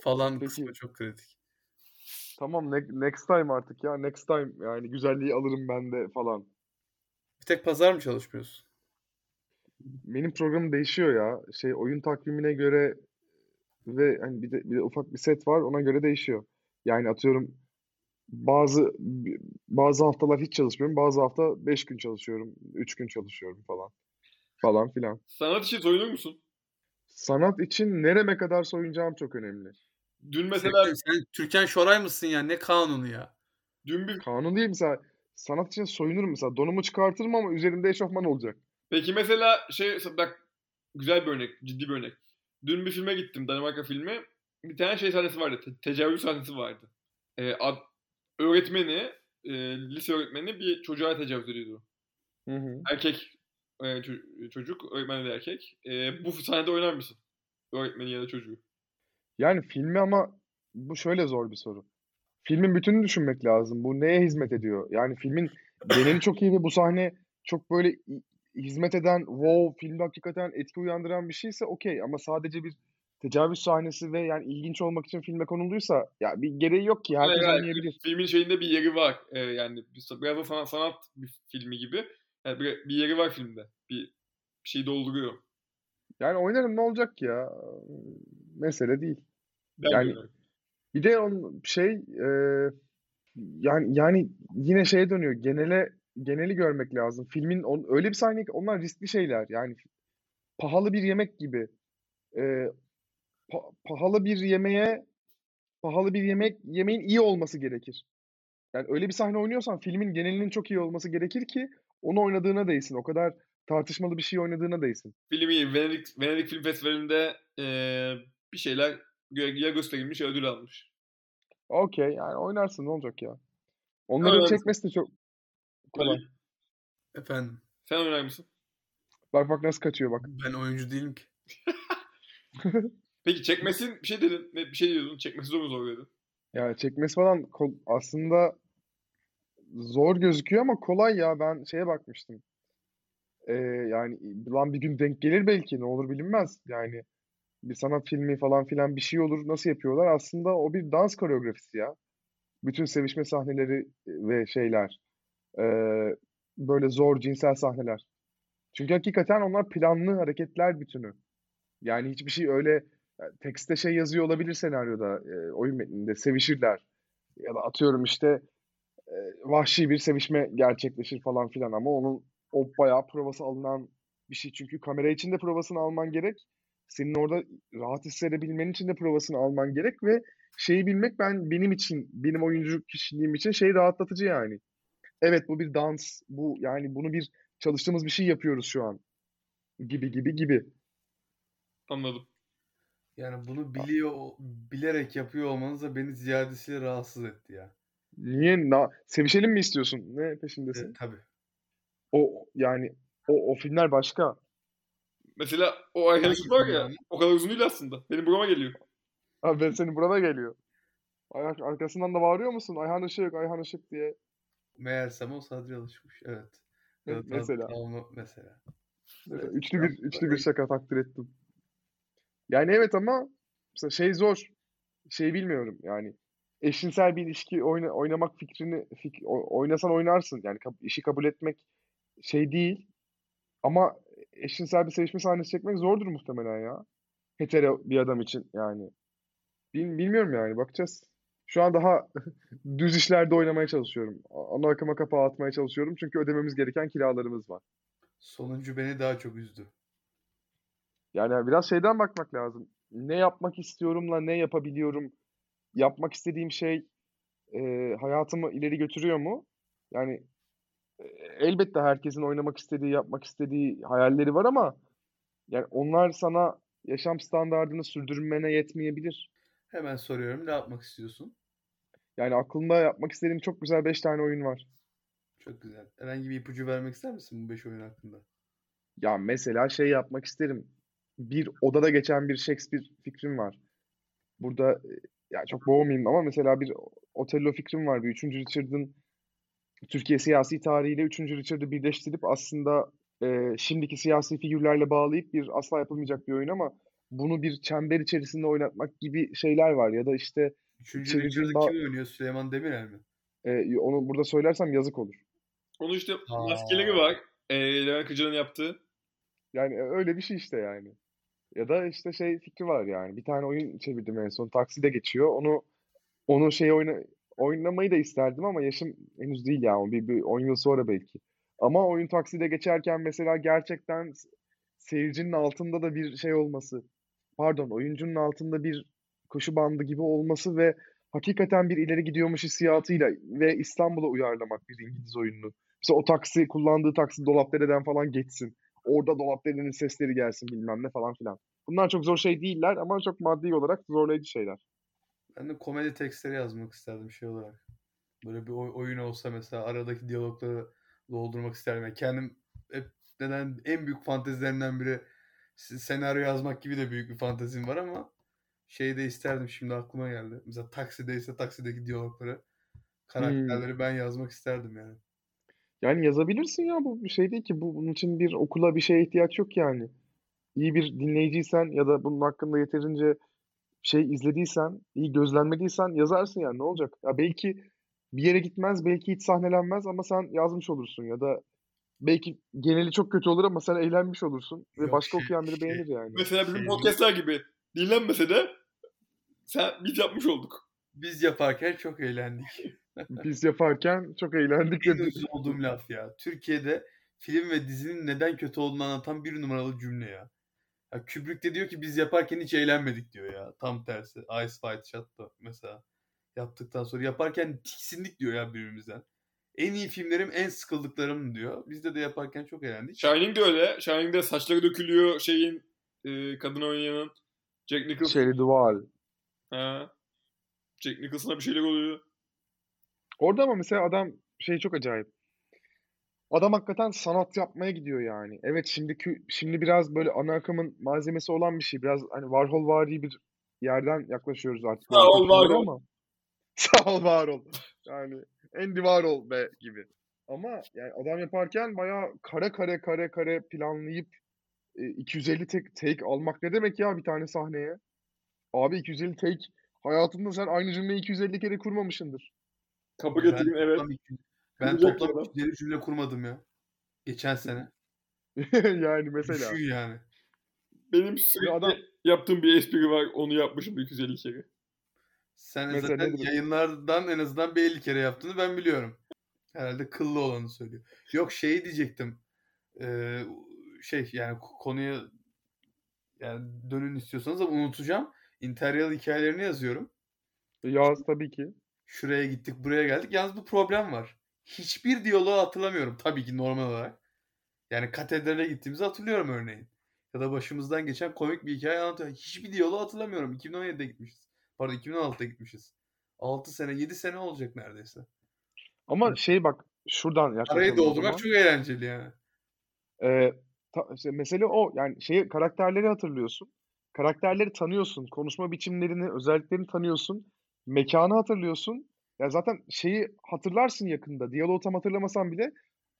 falan Peki. kısmı çok kritik. Tamam ne- next time artık ya. Next time yani güzelliği alırım ben de falan. Bir tek pazar mı çalışmıyorsun? Benim programım değişiyor ya. Şey oyun takvimine göre ve hani bir de, bir de ufak bir set var ona göre değişiyor. Yani atıyorum bazı bazı haftalar hiç çalışmıyorum. Bazı hafta 5 gün çalışıyorum. 3 gün çalışıyorum falan. Falan filan. Sanat için soyunur musun? Sanat için nereme kadar soyunacağım çok önemli. Dün mesela Sen, sen Türkan Şoray mısın ya? Ne kanunu ya? dün bir Kanun değil mesela. Sanat için soyunurum mesela. Donumu çıkartırım ama üzerimde eşofman olacak. Peki mesela şey bak güzel bir örnek, ciddi bir örnek. Dün bir filme gittim, Danimarka filmi. Bir tane şey sahnesi vardı, te- tecavüz sahnesi vardı. Ee, ad- öğretmeni, e, lise öğretmeni bir çocuğa tecavüz ediyordu. Hı hı. Erkek e, ço- çocuk, öğretmen de erkek. E, bu sahnede oynar mısın? Öğretmeni ya da çocuğu. Yani filmi ama bu şöyle zor bir soru. Filmin bütününü düşünmek lazım. Bu neye hizmet ediyor? Yani filmin geneli çok iyi ve bu sahne çok böyle hizmet eden, wow, filmde hakikaten etki uyandıran bir şeyse okey. Ama sadece bir tecavüz sahnesi ve yani ilginç olmak için filme konulduysa ya bir gereği yok ki. Herkes hayır. oynayabilir. Filmin şeyinde bir yeri var. E, yani da sanat, sanat bir filmi gibi. Yani bir, bir yeri var filmde. Bir, bir şey dolduruyor. Yani oynarım ne olacak ya? Mesele değil. Ben Yani- diyorum. Bir de on şey e, yani yani yine şeye dönüyor. Genele geneli görmek lazım. Filmin on, öyle bir sahne ki onlar riskli şeyler. Yani pahalı bir yemek gibi. E, pa- pahalı bir yemeğe pahalı bir yemek yemeğin iyi olması gerekir. Yani öyle bir sahne oynuyorsan filmin genelinin çok iyi olması gerekir ki onu oynadığına değsin. O kadar tartışmalı bir şey oynadığına değsin. Film iyi. Venedik, Venedik Film Festivali'nde e, bir şeyler ya gösterilmiş ya ödül almış. Okey yani oynarsın ne olacak ya. Onların Oynarsın. çekmesi de çok kolay. Efendim sen oynar mısın? Bak bak nasıl kaçıyor bak. ben oyuncu değilim ki. Peki çekmesin bir şey dedin. Bir şey diyordun. Çekmesi zor mu zor dedin. Yani çekmesi falan aslında zor gözüküyor ama kolay ya. Ben şeye bakmıştım. Ee, yani lan bir gün denk gelir belki ne olur bilinmez. Yani bir sanat filmi falan filan bir şey olur. Nasıl yapıyorlar? Aslında o bir dans koreografisi ya. Bütün sevişme sahneleri ve şeyler. Ee, böyle zor cinsel sahneler. Çünkü hakikaten onlar planlı hareketler bütünü. Yani hiçbir şey öyle yani tekste şey yazıyor olabilir senaryoda, e, oyun metninde sevişirler. Ya da atıyorum işte e, vahşi bir sevişme gerçekleşir falan filan ama onun o bayağı provası alınan bir şey. Çünkü kamera için de provasını alman gerek. Senin orada rahat hissedebilmen için de provasını alman gerek ve şeyi bilmek ben benim için, benim oyuncu kişiliğim için şey rahatlatıcı yani. Evet bu bir dans, bu yani bunu bir çalıştığımız bir şey yapıyoruz şu an. Gibi gibi gibi. Anladım. Yani bunu biliyor, bilerek yapıyor olmanız da beni ziyadesiyle rahatsız etti ya. Niye? Na sevişelim mi istiyorsun? Ne peşindesin? E, tabii. O yani o, o filmler başka. Mesela o Işık var ya yani? o kadar uzun değil aslında. Benim burama geliyor. Abi ben senin burana geliyor. Ayak arkasından da bağırıyor musun? Ayhan Işık, Ayhan Işık diye. Meğersem o Sadri alışmış. Evet. Me- Evet, mesela. Mesela. Üçlü bir üçlü bir şaka takdir ettim. Yani evet ama mesela şey zor. Şey bilmiyorum yani. Eşcinsel bir ilişki oyna, oynamak fikrini fik, oynasan oynarsın. Yani işi kabul etmek şey değil. Ama eşcinsel bir sevişme sahnesi çekmek zordur muhtemelen ya. Hetero bir adam için yani. Bil- bilmiyorum yani bakacağız. Şu an daha düz işlerde oynamaya çalışıyorum. Ana akıma kapağı atmaya çalışıyorum. Çünkü ödememiz gereken kiralarımız var. Sonuncu beni daha çok üzdü. Yani biraz şeyden bakmak lazım. Ne yapmak istiyorumla ne yapabiliyorum? Yapmak istediğim şey e, hayatımı ileri götürüyor mu? Yani e, elbette herkesin oynamak istediği, yapmak istediği hayalleri var ama yani onlar sana yaşam standardını sürdürmene yetmeyebilir. Hemen soruyorum ne yapmak istiyorsun? Yani aklımda yapmak istediğim çok güzel 5 tane oyun var. Çok güzel. Herhangi bir ipucu vermek ister misin bu 5 oyun hakkında? Ya mesela şey yapmak isterim. Bir odada geçen bir Shakespeare fikrim var. Burada e, ya çok boğmayayım ama mesela bir Otello fikrim var. Bir 3. Richard'ın Türkiye siyasi tarihiyle 3. Richard'ı birleştirip aslında e, şimdiki siyasi figürlerle bağlayıp bir asla yapılmayacak bir oyun ama bunu bir çember içerisinde oynatmak gibi şeyler var. Ya da işte Üçüncü Richard'ı kim oynuyor? Süleyman Demirel mi? e, onu burada söylersem yazık olur. Onun işte Aa. maskeleri var. E, Levent Kırca'nın yaptığı. Yani e, öyle bir şey işte yani. Ya da işte şey fikri var yani. Bir tane oyun çevirdim en son. Takside geçiyor. Onu onu şey oyna oynamayı da isterdim ama yaşım henüz değil ya. Bir, bir 10 yıl sonra belki. Ama oyun takside geçerken mesela gerçekten seyircinin altında da bir şey olması. Pardon, oyuncunun altında bir koşu bandı gibi olması ve hakikaten bir ileri gidiyormuş hissiyatıyla ve İstanbul'a uyarlamak bir İngiliz oyununu. Mesela o taksi, kullandığı taksi Dolapdere'den falan geçsin. Orada Dolapdere'nin sesleri gelsin bilmem ne falan filan. Bunlar çok zor şey değiller ama çok maddi olarak zorlayıcı şeyler. Ben de komedi tekstleri yazmak isterdim şey olarak. Böyle bir oy- oyun olsa mesela aradaki diyalogları doldurmak isterdim. Yani kendim hep neden en büyük fantezilerimden biri senaryo yazmak gibi de büyük bir fantezim var ama şey de isterdim şimdi aklıma geldi. Mesela taksideyse taksideki diyalogları karakterleri ben yazmak isterdim yani. Yani yazabilirsin ya bu bir şey değil ki. Bu, bunun için bir okula bir şeye ihtiyaç yok yani. İyi bir dinleyiciysen ya da bunun hakkında yeterince şey izlediysen, iyi gözlemlediysen yazarsın yani ne olacak? Ya belki bir yere gitmez, belki hiç sahnelenmez ama sen yazmış olursun ya da belki geneli çok kötü olur ama sen eğlenmiş olursun ve Yok, başka şey- okuyan biri şey- beğenir yani. Mesela bizim Şey- podcastlar gibi dinlenmese de sen biz yapmış olduk. Biz yaparken çok eğlendik. Biz yaparken çok eğlendik En uyuz olduğum laf ya. Türkiye'de film ve dizinin neden kötü olduğunu anlatan bir numaralı cümle ya. ya Kubrick de diyor ki biz yaparken hiç eğlenmedik diyor ya. Tam tersi. Ice White Shot da mesela yaptıktan sonra yaparken tiksindik diyor ya birbirimizden. En iyi filmlerim en sıkıldıklarım diyor. Biz de de yaparken çok eğlendik. Shining de öyle. Shining'de saçları dökülüyor şeyin e, kadın oynayanın. Jack Nicholson. Shelley Duvall. Ha. Jack Nicholson'a bir şeyler oluyor. Orada ama mesela adam şey çok acayip. Adam hakikaten sanat yapmaya gidiyor yani. Evet şimdiki şimdi biraz böyle ana akımın malzemesi olan bir şey. Biraz hani Warhol-vari bir yerden yaklaşıyoruz artık. Sağ ol, Warhol Warhol. ama. Sağ ol Warhol. Yani Andy Warhol be gibi. Ama yani adam yaparken bayağı kare kare kare kare planlayıp e, 250 tek take almak ne demek ya bir tane sahneye? Abi 250 take hayatında sen aynı cümleyi 250 kere kurmamışsındır. Kabul Ben ettiğin evet. toplam Ben Kuracak toplam ya. 250 cümle kurmadım ya. Geçen sene. yani mesela. Düşün yani. Benim sürekli adam- yaptığım bir espri var. Onu yapmışım 250 kere. Sen Mesela zaten yayınlardan en azından bir 50 kere yaptığını ben biliyorum. Herhalde kıllı olanı söylüyor. Yok şey diyecektim. Ee, şey yani ko- konuya yani dönün istiyorsanız ama unutacağım. Interrail hikayelerini yazıyorum. Yaz tabii ki. Şuraya gittik, buraya geldik. Yalnız bir problem var. Hiçbir diyaloğu hatırlamıyorum tabii ki normal olarak. Yani katedrale gittiğimizi hatırlıyorum örneğin. Ya da başımızdan geçen komik bir hikaye anlatıyor. Hiçbir diyaloğu hatırlamıyorum. 2017'de gitmişiz. Pardon 2016'da gitmişiz. 6 sene, 7 sene olacak neredeyse. Ama şey bak şuradan Arayı yaklaşalım doldurmak çok eğlenceli yani. Ee, ta- işte mesele o. Yani şeyi karakterleri hatırlıyorsun. Karakterleri tanıyorsun. Konuşma biçimlerini, özelliklerini tanıyorsun. Mekanı hatırlıyorsun. Ya zaten şeyi hatırlarsın yakında. Diyaloğu tam hatırlamasan bile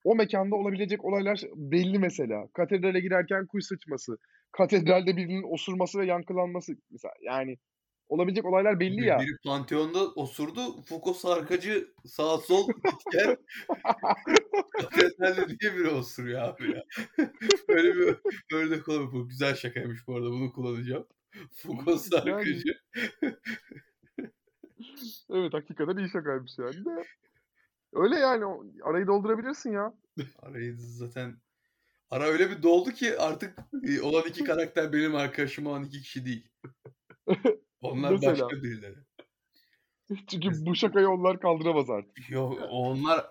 o mekanda olabilecek olaylar belli mesela. Katedrale girerken kuş sıçması. Katedralde birinin osurması ve yankılanması mesela. Yani olabilecek olaylar belli ya. Biri Pantheon'da osurdu. Foucault sarkacı sağ sol gitken katedralde diye biri osuruyor abi ya. Böyle bir örnek olabilir. Bu güzel şakaymış bu arada. Bunu kullanacağım. Foucault sarkacı. Evet hakikaten iyi şakaymış yani de. Öyle yani arayı doldurabilirsin ya. Arayı zaten ara öyle bir doldu ki artık e, olan iki karakter benim arkadaşım olan iki kişi değil. Onlar Mesela. başka birileri. Çünkü bu şakayı onlar kaldıramaz artık. Yok onlar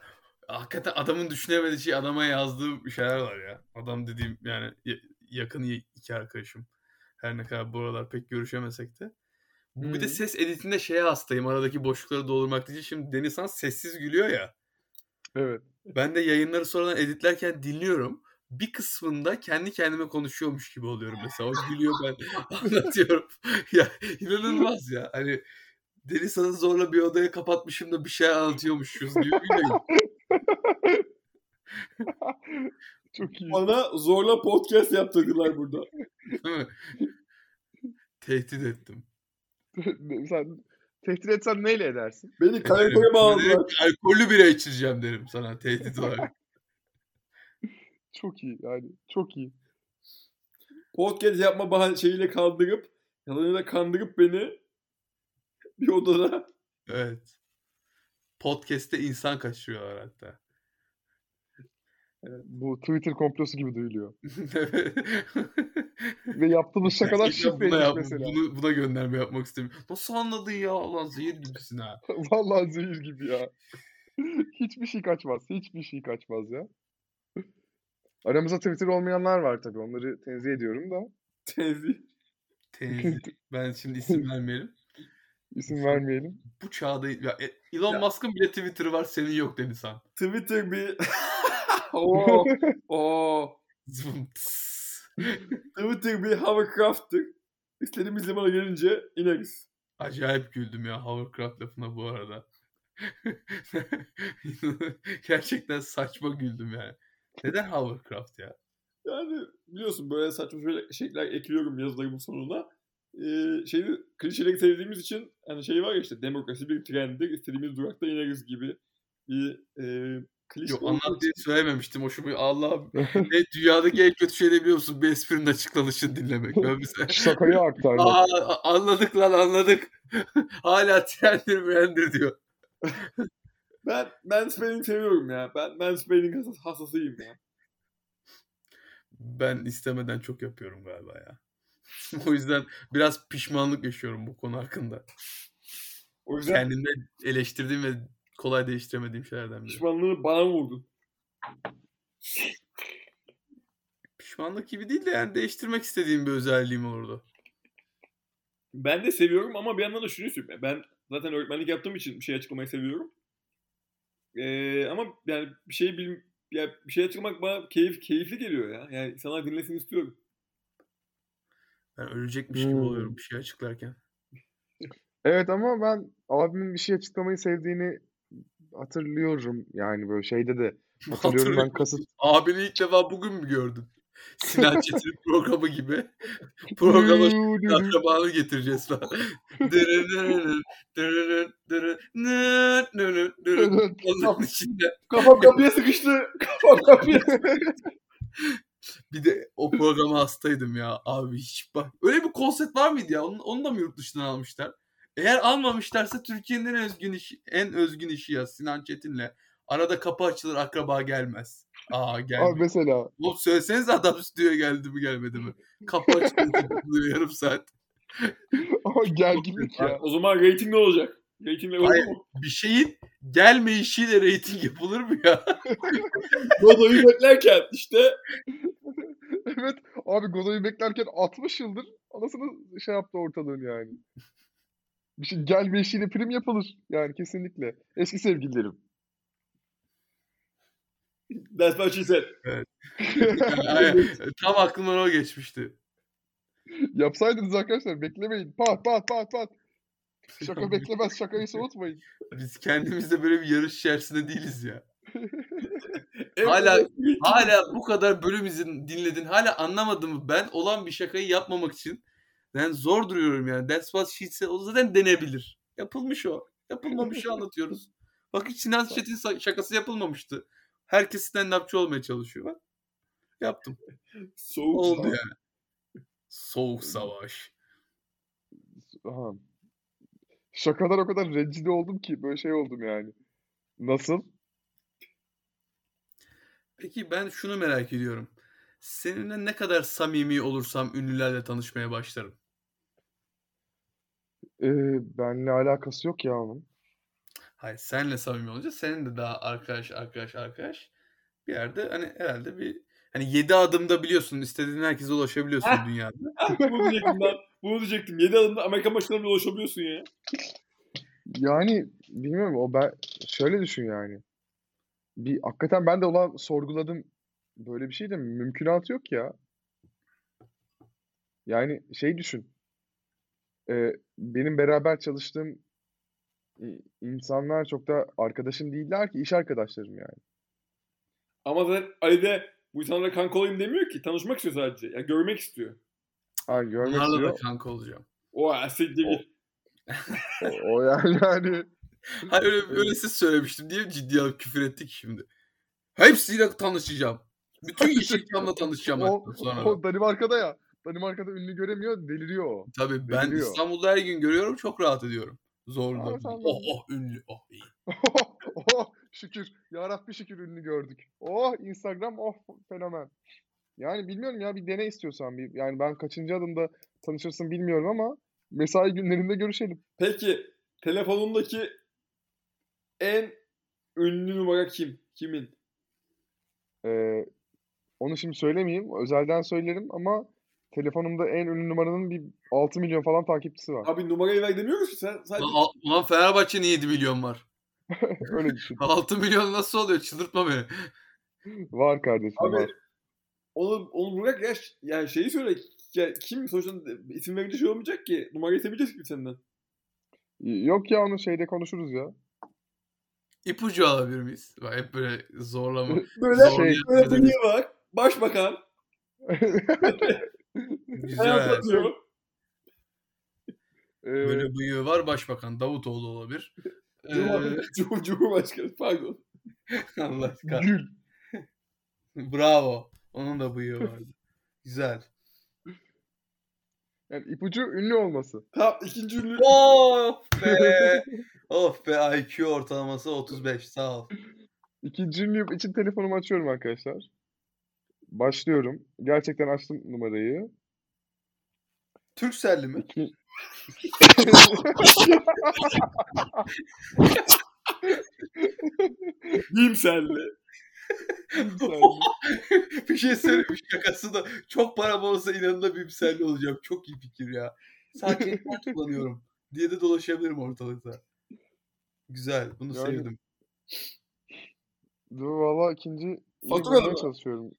hakikaten adamın düşünemediği şey adama yazdığı şeyler var ya. Adam dediğim yani ya- yakın iki arkadaşım. Her ne kadar bu aralar pek görüşemesek de. Bu bir de ses editinde şeye hastayım. Aradaki boşlukları doldurmak için. Şimdi Denizhan sessiz gülüyor ya. Evet. Ben de yayınları sonradan editlerken dinliyorum. Bir kısmında kendi kendime konuşuyormuş gibi oluyorum mesela. O gülüyor ben anlatıyorum. ya inanılmaz ya. Hani Denizhan'ı zorla bir odaya kapatmışım da bir şey anlatıyormuşuz gibi bir. Çok iyi. Bana zorla podcast yaptırdılar burada. Tehdit ettim. Sen tehdit etsen neyle edersin? Beni karakola bağladılar. Dedim, Alkollü bira içireceğim derim sana tehdit olarak. Çok iyi yani. Çok iyi. Podcast yapma bahane şeyiyle kandırıp yalanıyla kandırıp beni bir odada Evet. Podcast'te insan kaçırıyorlar hatta. Bu Twitter komplosu gibi duyuluyor. Ve yaptığımız şakalar şifreymiş yap, mesela. bunu, buna gönderme yapmak istemiyorum. Nasıl anladın ya? Lan zehir gibisin ha. Vallahi zehir gibi ya. Hiçbir şey kaçmaz. Hiçbir şey kaçmaz ya. Aramızda Twitter olmayanlar var tabii. Onları tenzih ediyorum da. tenzih. Tenzih. ben şimdi isim vermeyelim. İsim vermeyelim. Bu çağda ya, e, Elon Ya. Musk'ın bile Twitter'ı var senin yok Denizhan. Twitter bir Oo, oo. Twitter bir hovercraft'tır. İstediğimiz zamana gelince ineriz. Acayip güldüm ya hovercraft lafına bu arada. Gerçekten saçma güldüm yani. Neden hovercraft ya? Yani biliyorsun böyle saçma şöyle şeyler ekliyorum yazılarımın sonuna. Ee, şeyi klişeleri sevdiğimiz için hani şey var ya işte demokrasi bir trenddir. istediğimiz durakta ineriz gibi bir e, klişe. Yok anlat diye söylememiştim. Hoşuma Allah'ım. ne, dünyadaki en kötü şey ne biliyor musun? Bir esprinin açıklanışını dinlemek. Ben mesela... Şakayı aktarmak. Aa, anladık lan anladık. Hala trendir mühendir diyor. Ben mansplaining seviyorum ya. Ben mansplaining hassas, hassasıyım ya. Ben istemeden çok yapıyorum galiba ya. o yüzden biraz pişmanlık yaşıyorum bu konu hakkında. O yüzden Kendimde eleştirdiğim ve kolay değiştiremediğim şeylerden biri. pişmanlığını bana vurdu. Pişmanlık gibi değil de yani değiştirmek istediğim bir özelliğim olurdu. Ben de seviyorum ama bir yandan da şunu söyleyeyim. Ben zaten öğretmenlik yaptığım için bir şey açıklamayı seviyorum. Ee, ama yani bir şey bil, ya bir şey açıklamak bana keyif keyifli geliyor ya. Yani insanlar dinlesin istiyorum. Ben ölecekmiş gibi Hmm. oluyorum bir şey açıklarken. Evet ama ben abimin bir şey açıklamayı sevdiğini hatırlıyorum. Yani böyle şeyde de hatırlıyorum ben kasıt. Abini ilk defa bugün mü gördün? Sinan Çetin programı gibi. Programa akrabanı getireceğiz falan. Onların içinde Kafam kapıya sıkıştı. Kafam kapıya bir de o programa hastaydım ya abi hiç bak. Öyle bir konsept var mıydı ya? Onu, onu da mı yurt dışından almışlar? Eğer almamışlarsa Türkiye'nin en özgün işi, en özgün işi ya Sinan Çetin'le. Arada kapı açılır akraba gelmez. Aa Abi gelmedi. mesela Oğlum söylesenize adam stüdyoya geldi mi gelmedi mi? Kapı kapatılıyor yarım saat. ama gerginlik ya. O zaman rating ne olacak? Ratingler olur Hayır. mu? Bir şeyin gelmeyişiyle reyting yapılır mı ya? Godoy'u beklerken işte Evet abi Godoy'u beklerken 60 yıldır anasını şey yaptı ortalığın yani. Bir şey gelme işiyle prim yapılır yani kesinlikle. Eski sevgililerim. That's what she said. Aynen. Tam aklımdan o geçmişti. Yapsaydınız arkadaşlar beklemeyin. Pat pat pat pat. Şaka beklemez şakayı soğutmayın. Biz kendimizde böyle bir yarış içerisinde değiliz ya. Hala- Hala bu kadar bölüm izin dinledin. Hala anlamadın mı? Ben olan bir şakayı yapmamak için ben zor duruyorum yani. That's what she said. O zaten denebilir. Yapılmış o. Yapılmamışı anlatıyoruz. Bak hiç Sinan Çetin şakası yapılmamıştı. Herkes stand-upçı olmaya çalışıyor. Yaptım. Soğuk. Oldu yani. Soğuk savaş. Aha. Şakadan o kadar rencide oldum ki böyle şey oldum yani. Nasıl? Peki ben şunu merak ediyorum. Seninle ne kadar samimi olursam ünlülerle tanışmaya başlarım. Ee, benle alakası yok ya onun. Hayır senle samimi olunca senin de daha arkadaş arkadaş arkadaş bir yerde hani herhalde bir hani 7 adımda biliyorsun istediğin herkese ulaşabiliyorsun dünyada. Bunu diyecektim ben. Bunu diyecektim. 7 adımda Amerikan başkanına bile ulaşabiliyorsun ya. Yani bilmiyorum o ben şöyle düşün yani. Bir hakikaten ben de olan sorguladım. Böyle bir şey de mümkünatı yok ya. Yani şey düşün. Ee, benim beraber çalıştığım insanlar çok da arkadaşım değiller ki iş arkadaşlarım yani. Ama zaten Ali de bu insanlara kanka olayım demiyor ki. Tanışmak istiyor sadece. Ya görmek istiyor. Ha görmek Bunlarla da istiyor. kanka olacağım. O asiktir git. O, o yani yani Hayır öyle, öyle siz söylemiştim diye ciddi alıp küfür ettik şimdi. Hepsiyle tanışacağım. Bütün Yeşilçam'la tanışacağım o, sonra. o Danimarka'da ya. Danimarka'da ünlü göremiyor, deliriyor o. Tabii ben Deliriyor. İstanbul'da her gün görüyorum çok rahat ediyorum. Aa, tamam. Oh oh ünlü. Oh iyi. oh şükür. Ya Rabbi şükür ünlü gördük. Oh Instagram oh fenomen. Yani bilmiyorum ya bir dene istiyorsan bir. Yani ben kaçıncı adımda tanışırsın bilmiyorum ama mesai günlerinde görüşelim. Peki telefonundaki en ünlü numara kim? Kimin? Ee, onu şimdi söylemeyeyim. Özelden söylerim ama telefonumda en ünlü numaranın bir 6 milyon falan takipçisi var. Abi numarayı ver demiyoruz ki sen sadece Ulan, ulan Fenerbahçe'nin 7 milyon var. Öyle düşün. 6 milyon nasıl oluyor? Çıldırtma beni. Var kardeşim Abi, var. onu, onu bırak ya, ş- ya şeyi söyle ya kim sonuçta isim verince şey olmayacak ki numarayı istemeyeceğiz ki senden. Yok ya onu şeyde konuşuruz ya. İpucu alabilir miyiz? Bak hep böyle zorlama. Böyle Zor şey- böyle bıyığı var. Başbakan. Güzel. Ee, Böyle bıyığı var başbakan. Davutoğlu olabilir. Ee, Cumhur- Cumhurbaşkanı pardon. Allah kahretsin. Gül. Bravo. Onun da bıyığı vardı. Güzel. Yani ipucu ünlü olması. Tamam ikinci ünlü. Of be. of be IQ ortalaması 35 sağ ol. İkinci ünlü için telefonumu açıyorum arkadaşlar. Başlıyorum. Gerçekten açtım numarayı. Türkcelli mi? Bimselli. bir şey söyleyeyim şakası da çok param olsa inanında bimselli olacağım. Çok iyi fikir ya. Sadece ekmek kullanıyorum diye de dolaşabilirim ortalıkta. Güzel. Bunu Yani- sevdim. Dur valla ikinci Fatura çalışıyorum.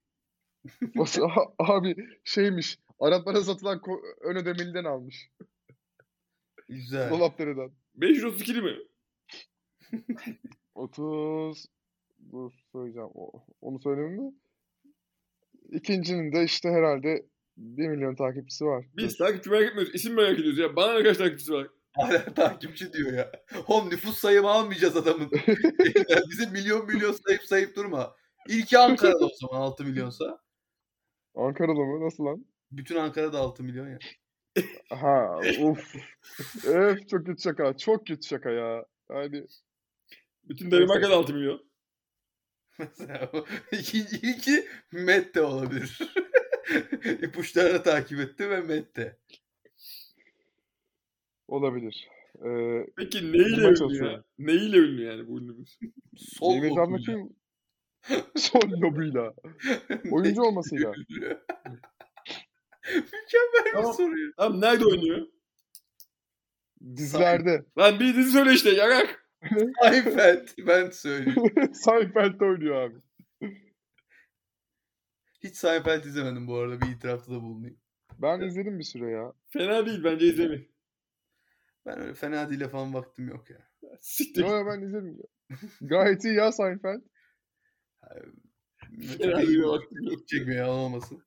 Abi şeymiş. Araplara satılan ko- ön ödemeliden almış. Güzel. Dolapdere'den. 532 mi? 30 Dur söyleyeceğim. Onu söyleyeyim mi? İkincinin de işte herhalde 1 milyon takipçisi var. Biz takipçi merak etmiyoruz. İsim merak ediyoruz ya. Bana ne kaç takipçisi var? Hala takipçi diyor ya. Oğlum nüfus sayımı almayacağız adamın. Ya Bize milyon milyon sayıp sayıp durma. İlki Ankara'da o zaman 6 milyonsa. Ankaralı mı? Nasıl lan? Bütün Ankara'da 6 milyon ya. Ha uf. Öf çok kötü şaka. Çok kötü şaka ya. Yani Bütün Danimarka'da 6 milyon. Mesela o ikinci ilki Matt de olabilir. İpuçlarını takip etti ve Matt de. olabilir. Ee, Peki neyle ünlü ya? Neyle ünlü yani bu ünlümüz? Sol lobuyla. Arnold'un sol lobuyla. Oyuncu olmasıyla. Mükemmel bir Tamam. soru. Tamam nerede oynuyor? Dizilerde. Lan bir dizi söyle işte yarak. Seinfeld ben söyleyeyim. Seinfeld'de oynuyor abi. Hiç Seinfeld izlemedim bu arada bir itirafta da bulunayım. Ben izledim bir süre ya. Fena değil bence izlemeyin. Ben öyle fena değil falan vaktim yok ya. Siktir. Yo, yo, ben izledim. Gayet iyi ya Seinfeld. İyi değil, vaktim yok. Çekmeye olmasın.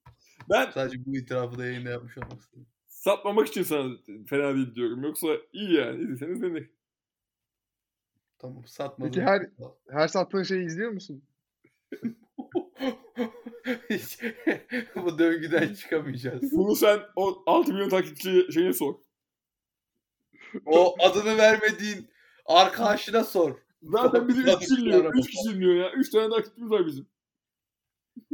Ben Sadece bu itirafı da yayında yapmış olmasın. satmamak için sana fena değil diyorum. Yoksa iyi yani. İzleseniz denir. Tamam satmadım. Peki her- Her sattığın şeyi izliyor musun? Hiç bu döngüden çıkamayacağız. Bunu sen o 6 milyon takipçi şeyine sor. O adını vermediğin arkadaşına sor. Zaten bizi 3 Tabii, kişi dinliyor. araba. 3 kişi dinliyor ya. 3 tane takipçimiz var bizim.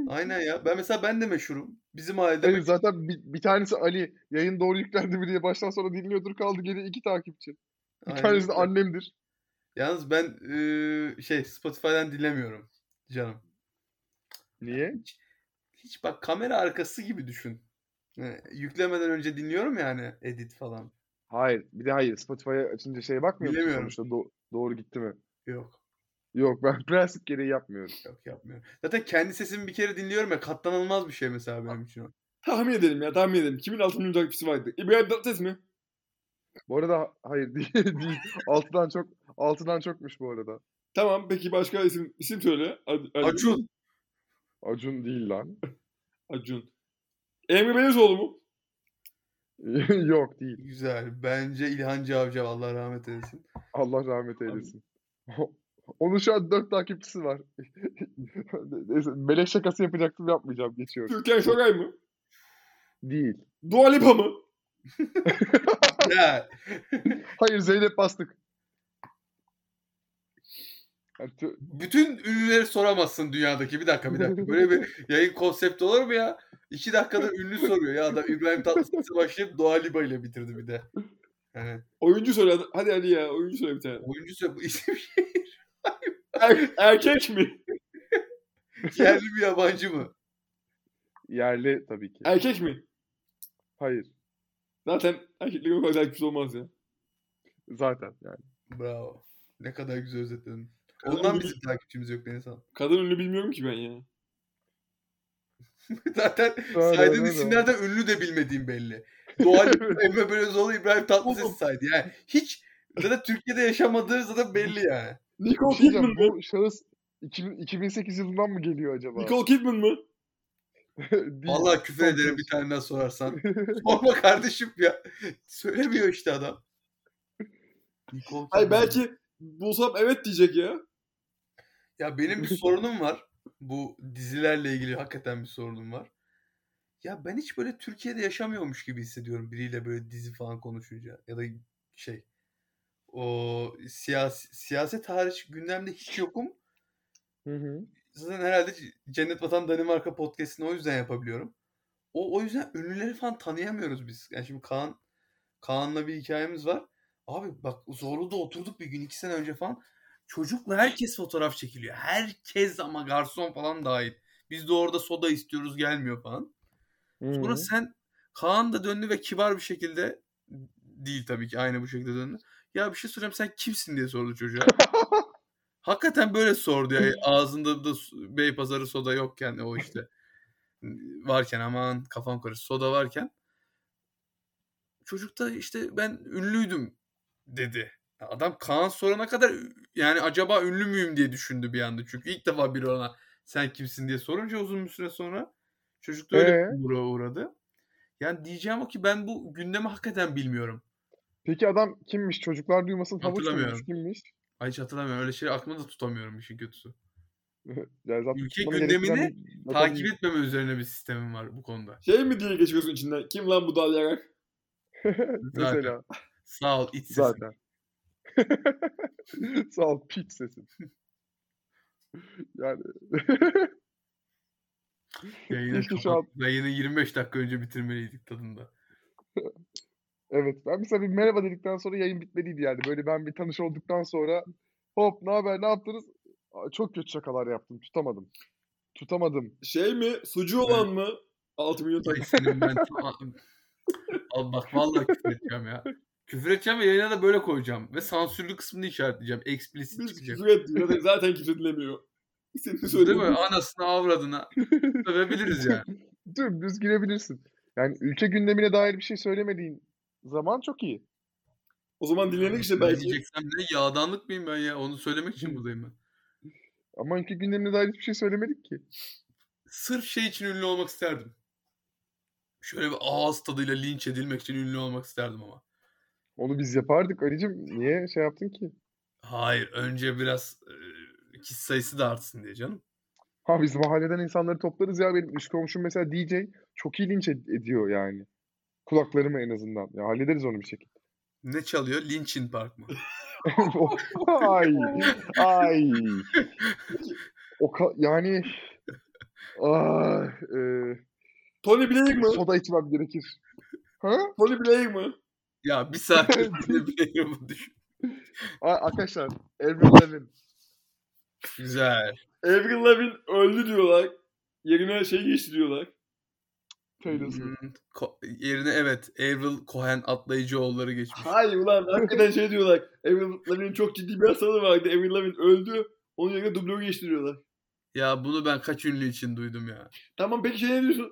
Aynen ya. Ben mesela ben de meşhurum. Bizim ailede Hayır zaten bir, bir tanesi Ali yayın doğru yüklendi mi diye baştan sonra dinliyordur kaldı geri iki takipçi. Bir Aynen tanesi de annemdir. Yalnız ben eee, şey Spotify'dan dinlemiyorum canım. Niye? Hiç bak kamera arkası gibi düşün. Yani yüklemeden önce dinliyorum yani edit falan. Hayır. Bir de hayır. Spotify'a açınca şeye bakmıyor musun Bilemiyorum. sonuçta do- doğru gitti mi? Yok. Yok ben prensip gereği yapmıyorum. Yok yapmıyorum. Zaten kendi sesimi bir kere dinliyorum ya katlanılmaz bir şey mesela benim için o. Tahmin edelim ya tahmin edelim. Kimin 6 milyon takipçisi vardı? İbrahim Tatlıses mi? Bu arada hayır değil. değil. Altıdan çok altıdan çokmuş bu arada. Tamam peki başka isim isim söyle. Ad- Acun. Acun değil lan. Acun. Emre Belezoğlu mu? Yok değil. Güzel. Bence İlhan Cavcav Allah rahmet eylesin. Allah rahmet eylesin. Onun şu an dört takipçisi var. Neyse, melek şakası yapacaktım yapmayacağım. Geçiyorum. Türkan Şoray mı? Değil. Dua Lipa mı? ya Hayır Zeynep Bastık. Yani tü- bütün ünlüleri soramazsın dünyadaki. Bir dakika bir dakika. Böyle bir yayın konsepti olur mu ya? İki dakikada ünlü soruyor. Ya adam İbrahim Tatlıses'e başlayıp Dua Lipa ile bitirdi bir de. Yani Oyuncu söyle. hadi- Hadi Ali ya oyuncu söyle bir tane. oyuncu söyle bu isim şey. Er- erkek mi? Yerli mi yabancı mı? yerli tabii ki. Erkek mi? Hayır. Zaten erkeklerin o kadar takipçisi olmaz ya. Zaten yani. Bravo. Ne kadar güzel özetledin. Kadın Ondan ünlü- bizim takipçimiz yok Deniz Han. Kadın ünlü bilmiyorum ki ben ya. Zaten Öyle, saydığın öyle. isimlerden ünlü de bilmediğim belli. Doğa Lipa, Emre Belözoğlu, İbrahim Tatlıses saydı. Yani hiç zaten Türkiye'de yaşamadığı zaten belli yani. Nicole şey Kidman mı? bu şahıs 2000 2008 yılından mı geliyor acaba? Nicole Kidman mı? Vallahi küfür ederim bir tane daha sorarsan. Sorma kardeşim ya. Söylemiyor işte adam. Nicole Hayır belki bulsam evet diyecek ya. Ya benim bir sorunum var. Bu dizilerle ilgili hakikaten bir sorunum var. Ya ben hiç böyle Türkiye'de yaşamıyormuş gibi hissediyorum biriyle böyle dizi falan konuşunca. Ya da şey o siyasi, siyaset hariç gündemde hiç yokum. Hı hı. Zaten herhalde Cennet Vatan Danimarka podcast'ini o yüzden yapabiliyorum. O, o yüzden ünlüleri falan tanıyamıyoruz biz. Yani şimdi Kaan Kaan'la bir hikayemiz var. Abi bak Zorlu'da oturduk bir gün iki sene önce falan. Çocukla herkes fotoğraf çekiliyor. Herkes ama garson falan dahil. Biz de orada soda istiyoruz gelmiyor falan. Hı Sonra sen Kaan da döndü ve kibar bir şekilde değil tabii ki aynı bu şekilde döndü. Ya bir şey soracağım sen kimsin diye sordu çocuğa. Hakikaten böyle sordu ya. Ağzında da su- Beypazarı soda yokken o işte varken aman kafam karıştı soda varken çocuk da işte ben ünlüydüm dedi. Adam Kaan sorana kadar yani acaba ünlü müyüm diye düşündü bir anda. Çünkü ilk defa biri ona sen kimsin diye sorunca uzun bir süre sonra çocuk da öyle Ee? uğra uğradı. Yani diyeceğim o ki ben bu gündemi hakikaten bilmiyorum. Peki adam kimmiş? Çocuklar duymasın havuç muymuş? Kimmiş? Ay hiç hatırlamıyorum. Öyle şey aklımda da tutamıyorum işin kötüsü. Yani zaten Ülke gündemini Takip etmeme üzerine bir sistemim var bu konuda. Şey mi diye geçiyorsun içinden? Kim lan bu dal yarak? Mesela. Sağ ol iç sesin. Zaten. Sağ ol piç sesin. Yani Yayını, şu an- yayını 25 dakika önce bitirmeliydik tadında. Evet ben mesela bir merhaba dedikten sonra yayın bitmeliydi yani. Böyle ben bir tanış olduktan sonra hop ne haber ne yaptınız? Aa, Çok kötü şakalar yaptım tutamadım. Tutamadım. Şey mi? Sucu olan mı? 6 milyon Ay takip. senin ben tam- Al bak vallahi küfür edeceğim ya. Küfür edeceğim ve yayına da böyle koyacağım. Ve sansürlü kısmını işaretleyeceğim. Explicit Biz çıkacak. küfür ettik. Zaten, zaten kimse dinlemiyor. Senin de Değil mi? Anasını avradına. Övebiliriz yani. Dümdüz girebilirsin. Yani ülke gündemine dair bir şey söylemediğin zaman çok iyi. O zaman dinledik işte belki. diyeceksem ne? Yağdanlık mıyım ben ya? Onu söylemek için buradayım ben. Ama ülke gündemine dair hiçbir şey söylemedik ki. Sırf şey için ünlü olmak isterdim. Şöyle bir ağız tadıyla linç edilmek için ünlü olmak isterdim ama. Onu biz yapardık Ali'cim. Niye şey yaptın ki? Hayır. Önce biraz e, kişi sayısı da artsın diye canım. Ha biz mahalleden insanları toplarız ya. Benim üst komşum mesela DJ çok iyi linç ed- ediyor yani. Kulaklarıma en azından. Ya hallederiz onu bir şekilde. Ne çalıyor? Linçin Park mı? ay ay. O ka- yani ah, e, Tony Blair mi? soda içmem gerekir. Ha? Tony Blair mi? Ya bir saat ne biliyorum düşün. Ay, arkadaşlar Avril Lavigne. Güzel. Avril Lavigne öldü diyorlar. Yerine şey geçti diyorlar. Taylor Swift. Ko- yerine evet Avril Cohen atlayıcıoğulları geçmiş. Hayır ulan hakikaten şey diyorlar. Avril Lavigne'in çok ciddi bir hastalığı vardı. Avril Lavigne öldü. Onun yerine dublörü geçti diyorlar. Ya bunu ben kaç ünlü için duydum ya. Tamam peki şey ne diyorsun?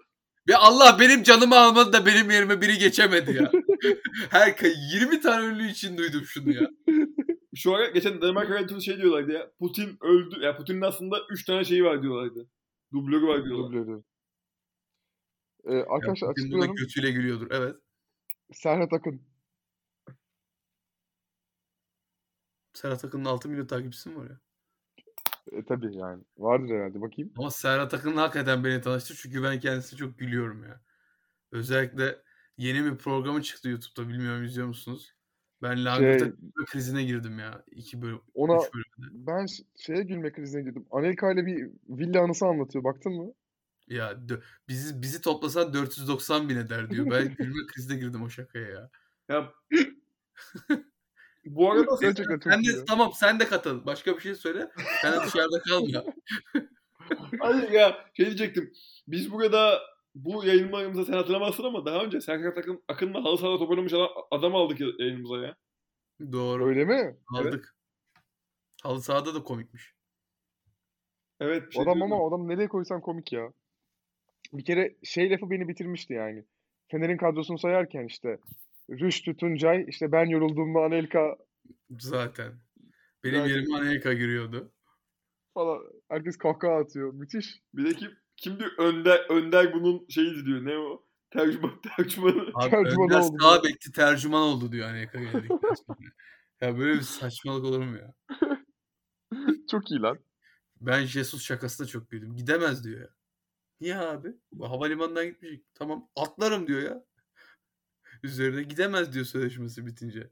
Ve Allah benim canımı almadı da benim yerime biri geçemedi ya. Her 20 tane ünlü için duydum şunu ya. Şu ara geçen Danimarka Radyosu'nda şey diyorlardı ya. Putin öldü. Ya Putin'in aslında 3 tane şeyi var diyorlardı. Dublörü var diyorlar. Dublörü. Ee, arkadaşlar Ya, açıklıyorum. götüyle gülüyordur. Evet. Serhat Akın. Serhat Akın'ın 6 milyon takipçisi mi var ya? E, tabii yani. Vardır herhalde. Bakayım. Ama Serhat Akın hakikaten beni tanıştı çünkü ben kendisine çok gülüyorum ya. Özellikle yeni bir programı çıktı YouTube'da bilmiyorum izliyor musunuz? Ben Langırt'a Şey- krizine girdim ya. İki bölüm, Ona üç bölümde. ben şeye gülme krizine girdim. Anelka ile bir villa anısı anlatıyor. Baktın mı? Ya bizi bizi toplasan 490 bin eder diyor. Ben gülme krizine girdim o şakaya ya. Ya bu arada Gerçekten çok Sen iyi. de, tamam sen de katıl. Başka bir şey söyle. Sen de dışarıda kalma. Hayır ya şey diyecektim. Biz burada bu yayınlarımıza sen hatırlamazsın ama daha önce Serkan Akın, Akın'la halı sahada top oynamış adam, adam aldık yayınımıza ya. Doğru. Öyle mi? Aldık. Halı sahada da komikmiş. Evet. şey adam ama adam nereye koysan komik ya. Bir kere şey lafı beni bitirmişti yani. Fener'in kadrosunu sayarken işte Rüştü Tuncay, işte ben yorulduğumda Anelka Zaten. Benim Yani- yerime Anelka giriyordu. falan. Herkes kahkaha atıyor. Müthiş. Bir de kim, kimdi Önder, Önder bunun şeyiydi diyor. Ne o? Tercüman, tercümanı. Abi Tercüman Önder oldu sağ bekti tercüman oldu diyor Anelka geldikten sonra. ya böyle bir saçmalık olur mu ya? Çok iyi lan. Ben Jesus şakasına çok güldüm. Gidemez diyor ya. Niye abi? Havalimanından gitmeyecek. Tamam atlarım diyor ya. Üzerine gidemez diyor sözleşmesi bitince.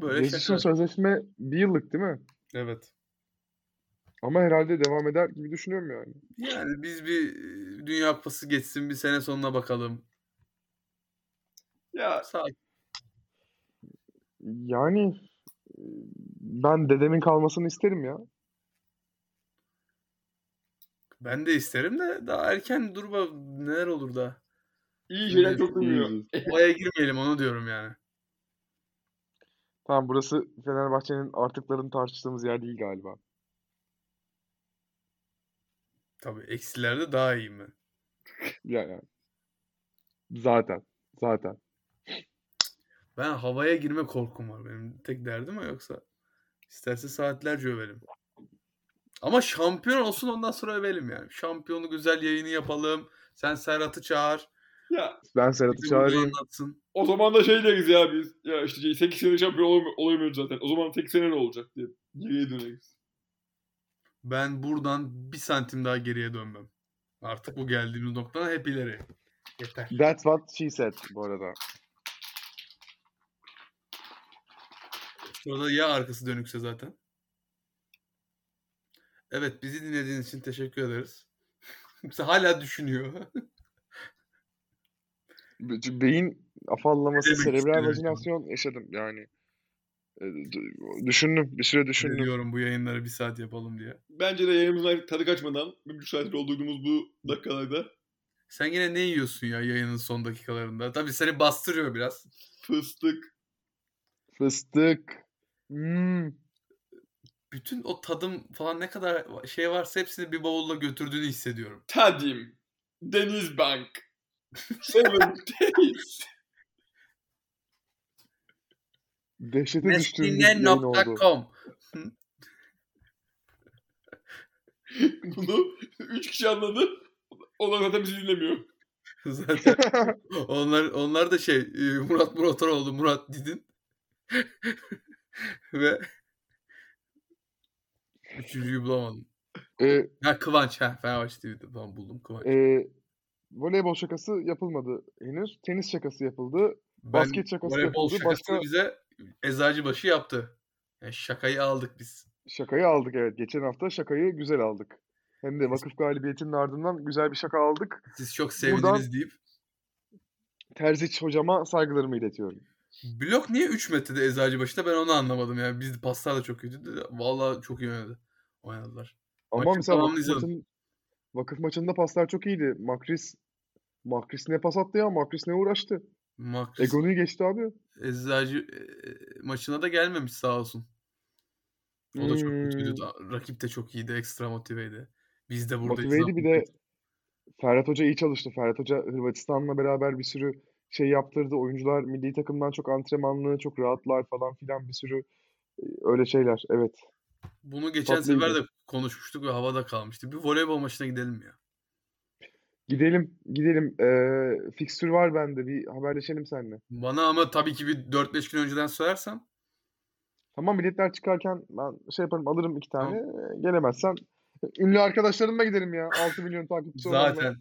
Böyle şaka. sözleşme bir yıllık değil mi? Evet. Ama herhalde devam eder gibi düşünüyorum yani. Yani biz bir e, Dünya Kupası geçsin bir sene sonuna bakalım. Ya Sakin. Yani e, ben dedemin kalmasını isterim ya. Ben de isterim de daha erken dur bak neler olur da. iyi şeyler çok İyi, iyi. Olaya girmeyelim onu diyorum yani. Tamam burası Fenerbahçe'nin artıklarını tartıştığımız yer değil galiba. Tabii eksilerde daha iyiyim ben. Yani. Zaten. Zaten. Ben havaya girme korkum var benim. Tek derdim o yoksa. İsterse saatlerce övelim. Ama şampiyon olsun ondan sonra övelim yani. Şampiyonu güzel yayını yapalım. Sen Serhat'ı çağır. Ya ben Serhat'ı çağırayım. O zaman da şey deriz ya biz. Ya işte şey, 8 sene şampiyon olamıyoruz olamıyor zaten. O zaman 8 sene ne olacak diye geriye döneriz. Ben buradan bir santim daha geriye dönmem. Artık bu geldiğimiz noktadan hep ileri. Yeter. That's what she said bu arada. Sonra ya arkası dönükse zaten. Evet bizi dinlediğiniz için teşekkür ederiz. Mesela hala düşünüyor. Be- Beyin afallaması, serebral vajinasyon yaşadım yani. E, Düşündüm, bir süre düşündüm. Diyorum bu yayınları bir saat yapalım diye. Bence de yayınımızdan tadı kaçmadan bir buçuk saattir doldurduğumuz bu dakikalarda Sen yine ne yiyorsun ya yayının son dakikalarında? Tabii seni bastırıyor biraz. fıstık. Fıstık. Hmm. Bütün o tadım falan ne kadar şey varsa hepsini bir bavulla götürdüğünü hissediyorum. Tadim. Denizbank. Seven Days. Dehşete düştüğüm bir oldu. Bunu üç kişi anladı. Onlar zaten bizi dinlemiyor. Zaten onlar onlar da şey e, Murat Muratoğlu, Murat Didin ve üçüncüyü bulamadım. e, Ha Kıvanç ha Fenerbahçe TV'de tamam buldum Kıvanç. e, voleybol şakası yapılmadı henüz. Tenis şakası yapıldı. Ben basket şakası voleybol yapıldı. şakasını Başka- bize Eczacıbaşı yaptı. Yani şakayı aldık biz. Şakayı aldık evet. Geçen hafta şakayı güzel aldık. Hem de vakıf galibiyetinin ardından güzel bir şaka aldık. Siz çok sevdiniz Buradan- deyip. Terziç hocama saygılarımı iletiyorum. Blok niye 3 metrede Eczacıbaşı'da ben onu anlamadım yani. Biz paslar da çok kötüydü. Vallahi çok iyi oynadı. Oynadılar. Ama Maçın mesela vakıf, maçın, vakıf maçında paslar çok iyiydi. Makris Makris ne pas attı ya? Makris ne uğraştı? Makris Egonu'yu geçti abi. Eczacı e, maçına da gelmemiş sağ olsun. O da çok kötüydü. Hmm. Rakip de çok iyiydi. Ekstra motiveydi. Biz de buradayız. Motiveydi bir de Ferhat Hoca iyi çalıştı. Ferhat Hoca Hırvatistan'la beraber bir sürü şey yaptırdı. Oyuncular milli takımdan çok antrenmanlı, çok rahatlar falan filan bir sürü e, öyle şeyler. Evet. Bunu geçen Tatlıydı. sefer de konuşmuştuk ve havada kalmıştı. Bir voleybol maçına gidelim ya. Gidelim, gidelim. Ee, fikstür var bende. Bir haberleşelim seninle. Bana ama tabii ki bir 4-5 gün önceden söylersen Tamam biletler çıkarken ben şey yaparım alırım iki tane. Ee, Gelemezsen ünlü arkadaşlarımla giderim ya. 6 milyon takipçisi olanla.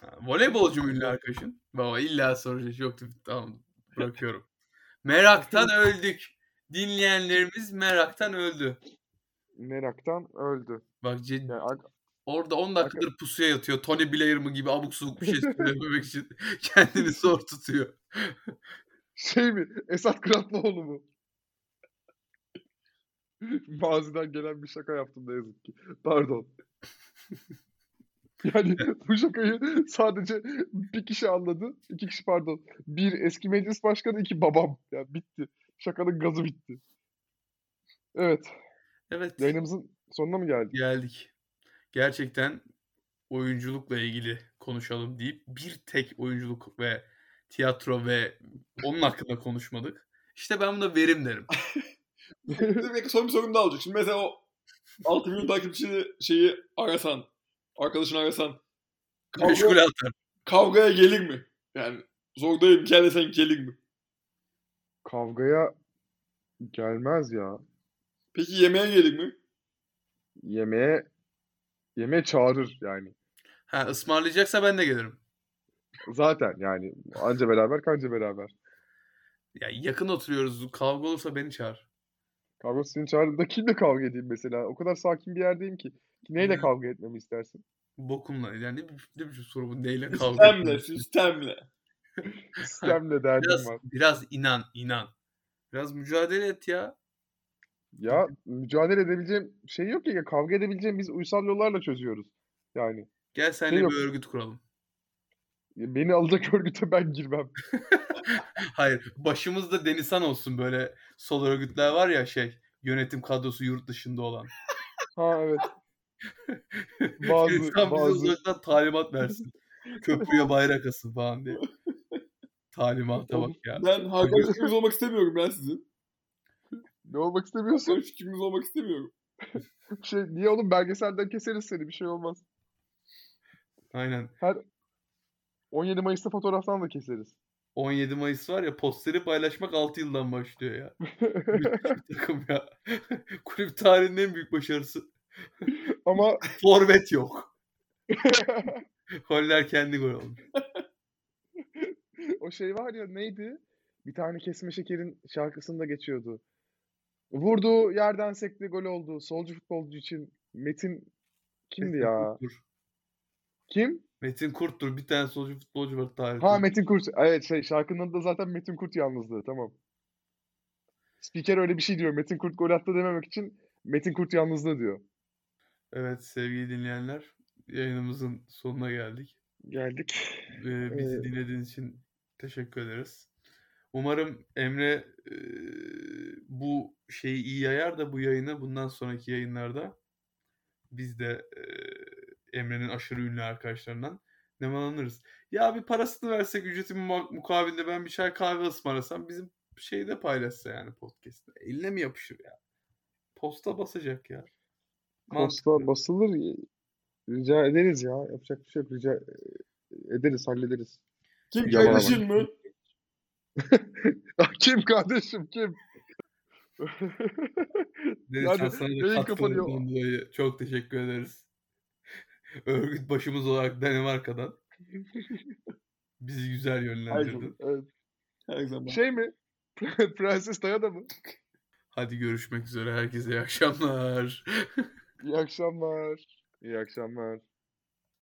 Ha, voleybolcu mu ünlü arkadaşın? Baba illa soracak yoktu. Tamam bırakıyorum. Meraktan öldük. Dinleyenlerimiz meraktan öldü. Meraktan öldü. Bak ce- Yani ar- orada 10 dakikadır pusuya yatıyor. Tony Blair mı gibi abuk subuk bir şey söylememek için kendini zor tutuyor. şey mi? Esat Kıratlıoğlu mu? Maziden gelen bir şaka yaptım ne yazık ki. Pardon. Yani bu şakayı sadece bir kişi anladı. İki kişi pardon. Bir eski meclis başkanı, iki babam. Yani bitti. Şakanın gazı bitti. Evet. Evet. Yayınımızın sonuna mı geldik? geldik. Gerçekten oyunculukla ilgili konuşalım deyip bir tek oyunculuk ve tiyatro ve onun hakkında konuşmadık. İşte ben buna verim derim. Son bir sorum daha olacak. Şimdi mesela o 6 milyon takipçi şeyi arasan, arkadaşını arasan kavga, kavgaya gelir mi? Yani zordayım gel desen gelir mi? Kavgaya gelmez ya. Peki yemeğe gelir mi? Yemeğe yemeğe çağırır yani. Ha ısmarlayacaksa ben de gelirim. Zaten yani anca beraber kanca beraber. Ya yakın oturuyoruz. Kavga olursa beni çağır. Kavga seni çağırdığında kimle kavga edeyim mesela? O kadar sakin bir yerdeyim ki. Neyle Hmm. kavga etmemi istersin? Bokumla. Yani ne, ne biçim soru bu? Neyle kavga Sistemle, sistemle. Sistemle derdim Biraz, var. biraz inan, inan. Biraz mücadele et ya. Ya mücadele edebileceğim şey yok ki. Kavga edebileceğim biz uysal yollarla çözüyoruz. Yani Gel seninle yok. bir örgüt kuralım. Beni alacak örgüte ben girmem. Hayır. Başımızda Denizhan olsun böyle sol örgütler var ya şey. Yönetim kadrosu yurt dışında olan. Ha evet. Bazı- Denizhan bize bazı- uzaktan talimat versin. Köprüye bayrak asın falan diye. Talimata bak ya. Ben Hakan fikriniz olmak istemiyorum ben sizin. Ne olmak istemiyorsun? Hakan fikriniz olmak istemiyorum. Şey, niye oğlum belgeselden keseriz seni bir şey olmaz. Aynen. 17 Mayıs'ta fotoğraftan da keseriz. 17 Mayıs var ya posteri paylaşmak 6 yıldan başlıyor ya. Takım ya. Kulüp tarihinin en büyük başarısı. Ama Forvet yok. Goller kendi gol olmuş. o şey var ya neydi? Bir tane kesme şekerin şarkısında geçiyordu. Vurdu, yerden sekti, gol oldu. Solcu futbolcu için Metin kimdi ya? Kurt'tur. Kim? Metin Kurt'tur. Bir tane solcu futbolcu var tarihte. Ha Metin Kurt. Evet şey şarkının adı da zaten Metin Kurt yalnızlığı. Tamam. Spiker öyle bir şey diyor. Metin Kurt gol attı dememek için Metin Kurt yalnızlığı diyor. Evet sevgili dinleyenler yayınımızın sonuna geldik. Geldik. Ee, bizi Ee, dinlediğiniz için teşekkür ederiz. Umarım Emre e, bu şeyi iyi yayar da bu yayını bundan sonraki yayınlarda biz de e, Emre'nin aşırı ünlü arkadaşlarından nemalanırız. Ya bir parasını versek ücretin mu- mukabilinde ben bir çay kahve ısmarlasam bizim şeyde paylaşsa yani podcast'te. Eline mi yapışır ya? Posta basacak ya. Posta Mantıklı. basılır. Rica ederiz ya. Yapacak bir şey yok. Rica ederiz, hallederiz. Kim Yalan kardeşin mi? Ah, kim kardeşim kim? Deniz Yani Hasan'a katkılarından dolayı çok teşekkür ederiz. Örgüt başımız olarak Danimarka'dan. Bizi güzel Her yönlendirdin. zaman, evet. Her zaman. Şey mi? Prenses Diana mı? Hadi görüşmek üzere. Herkese iyi akşamlar. İyi akşamlar. İyi akşamlar.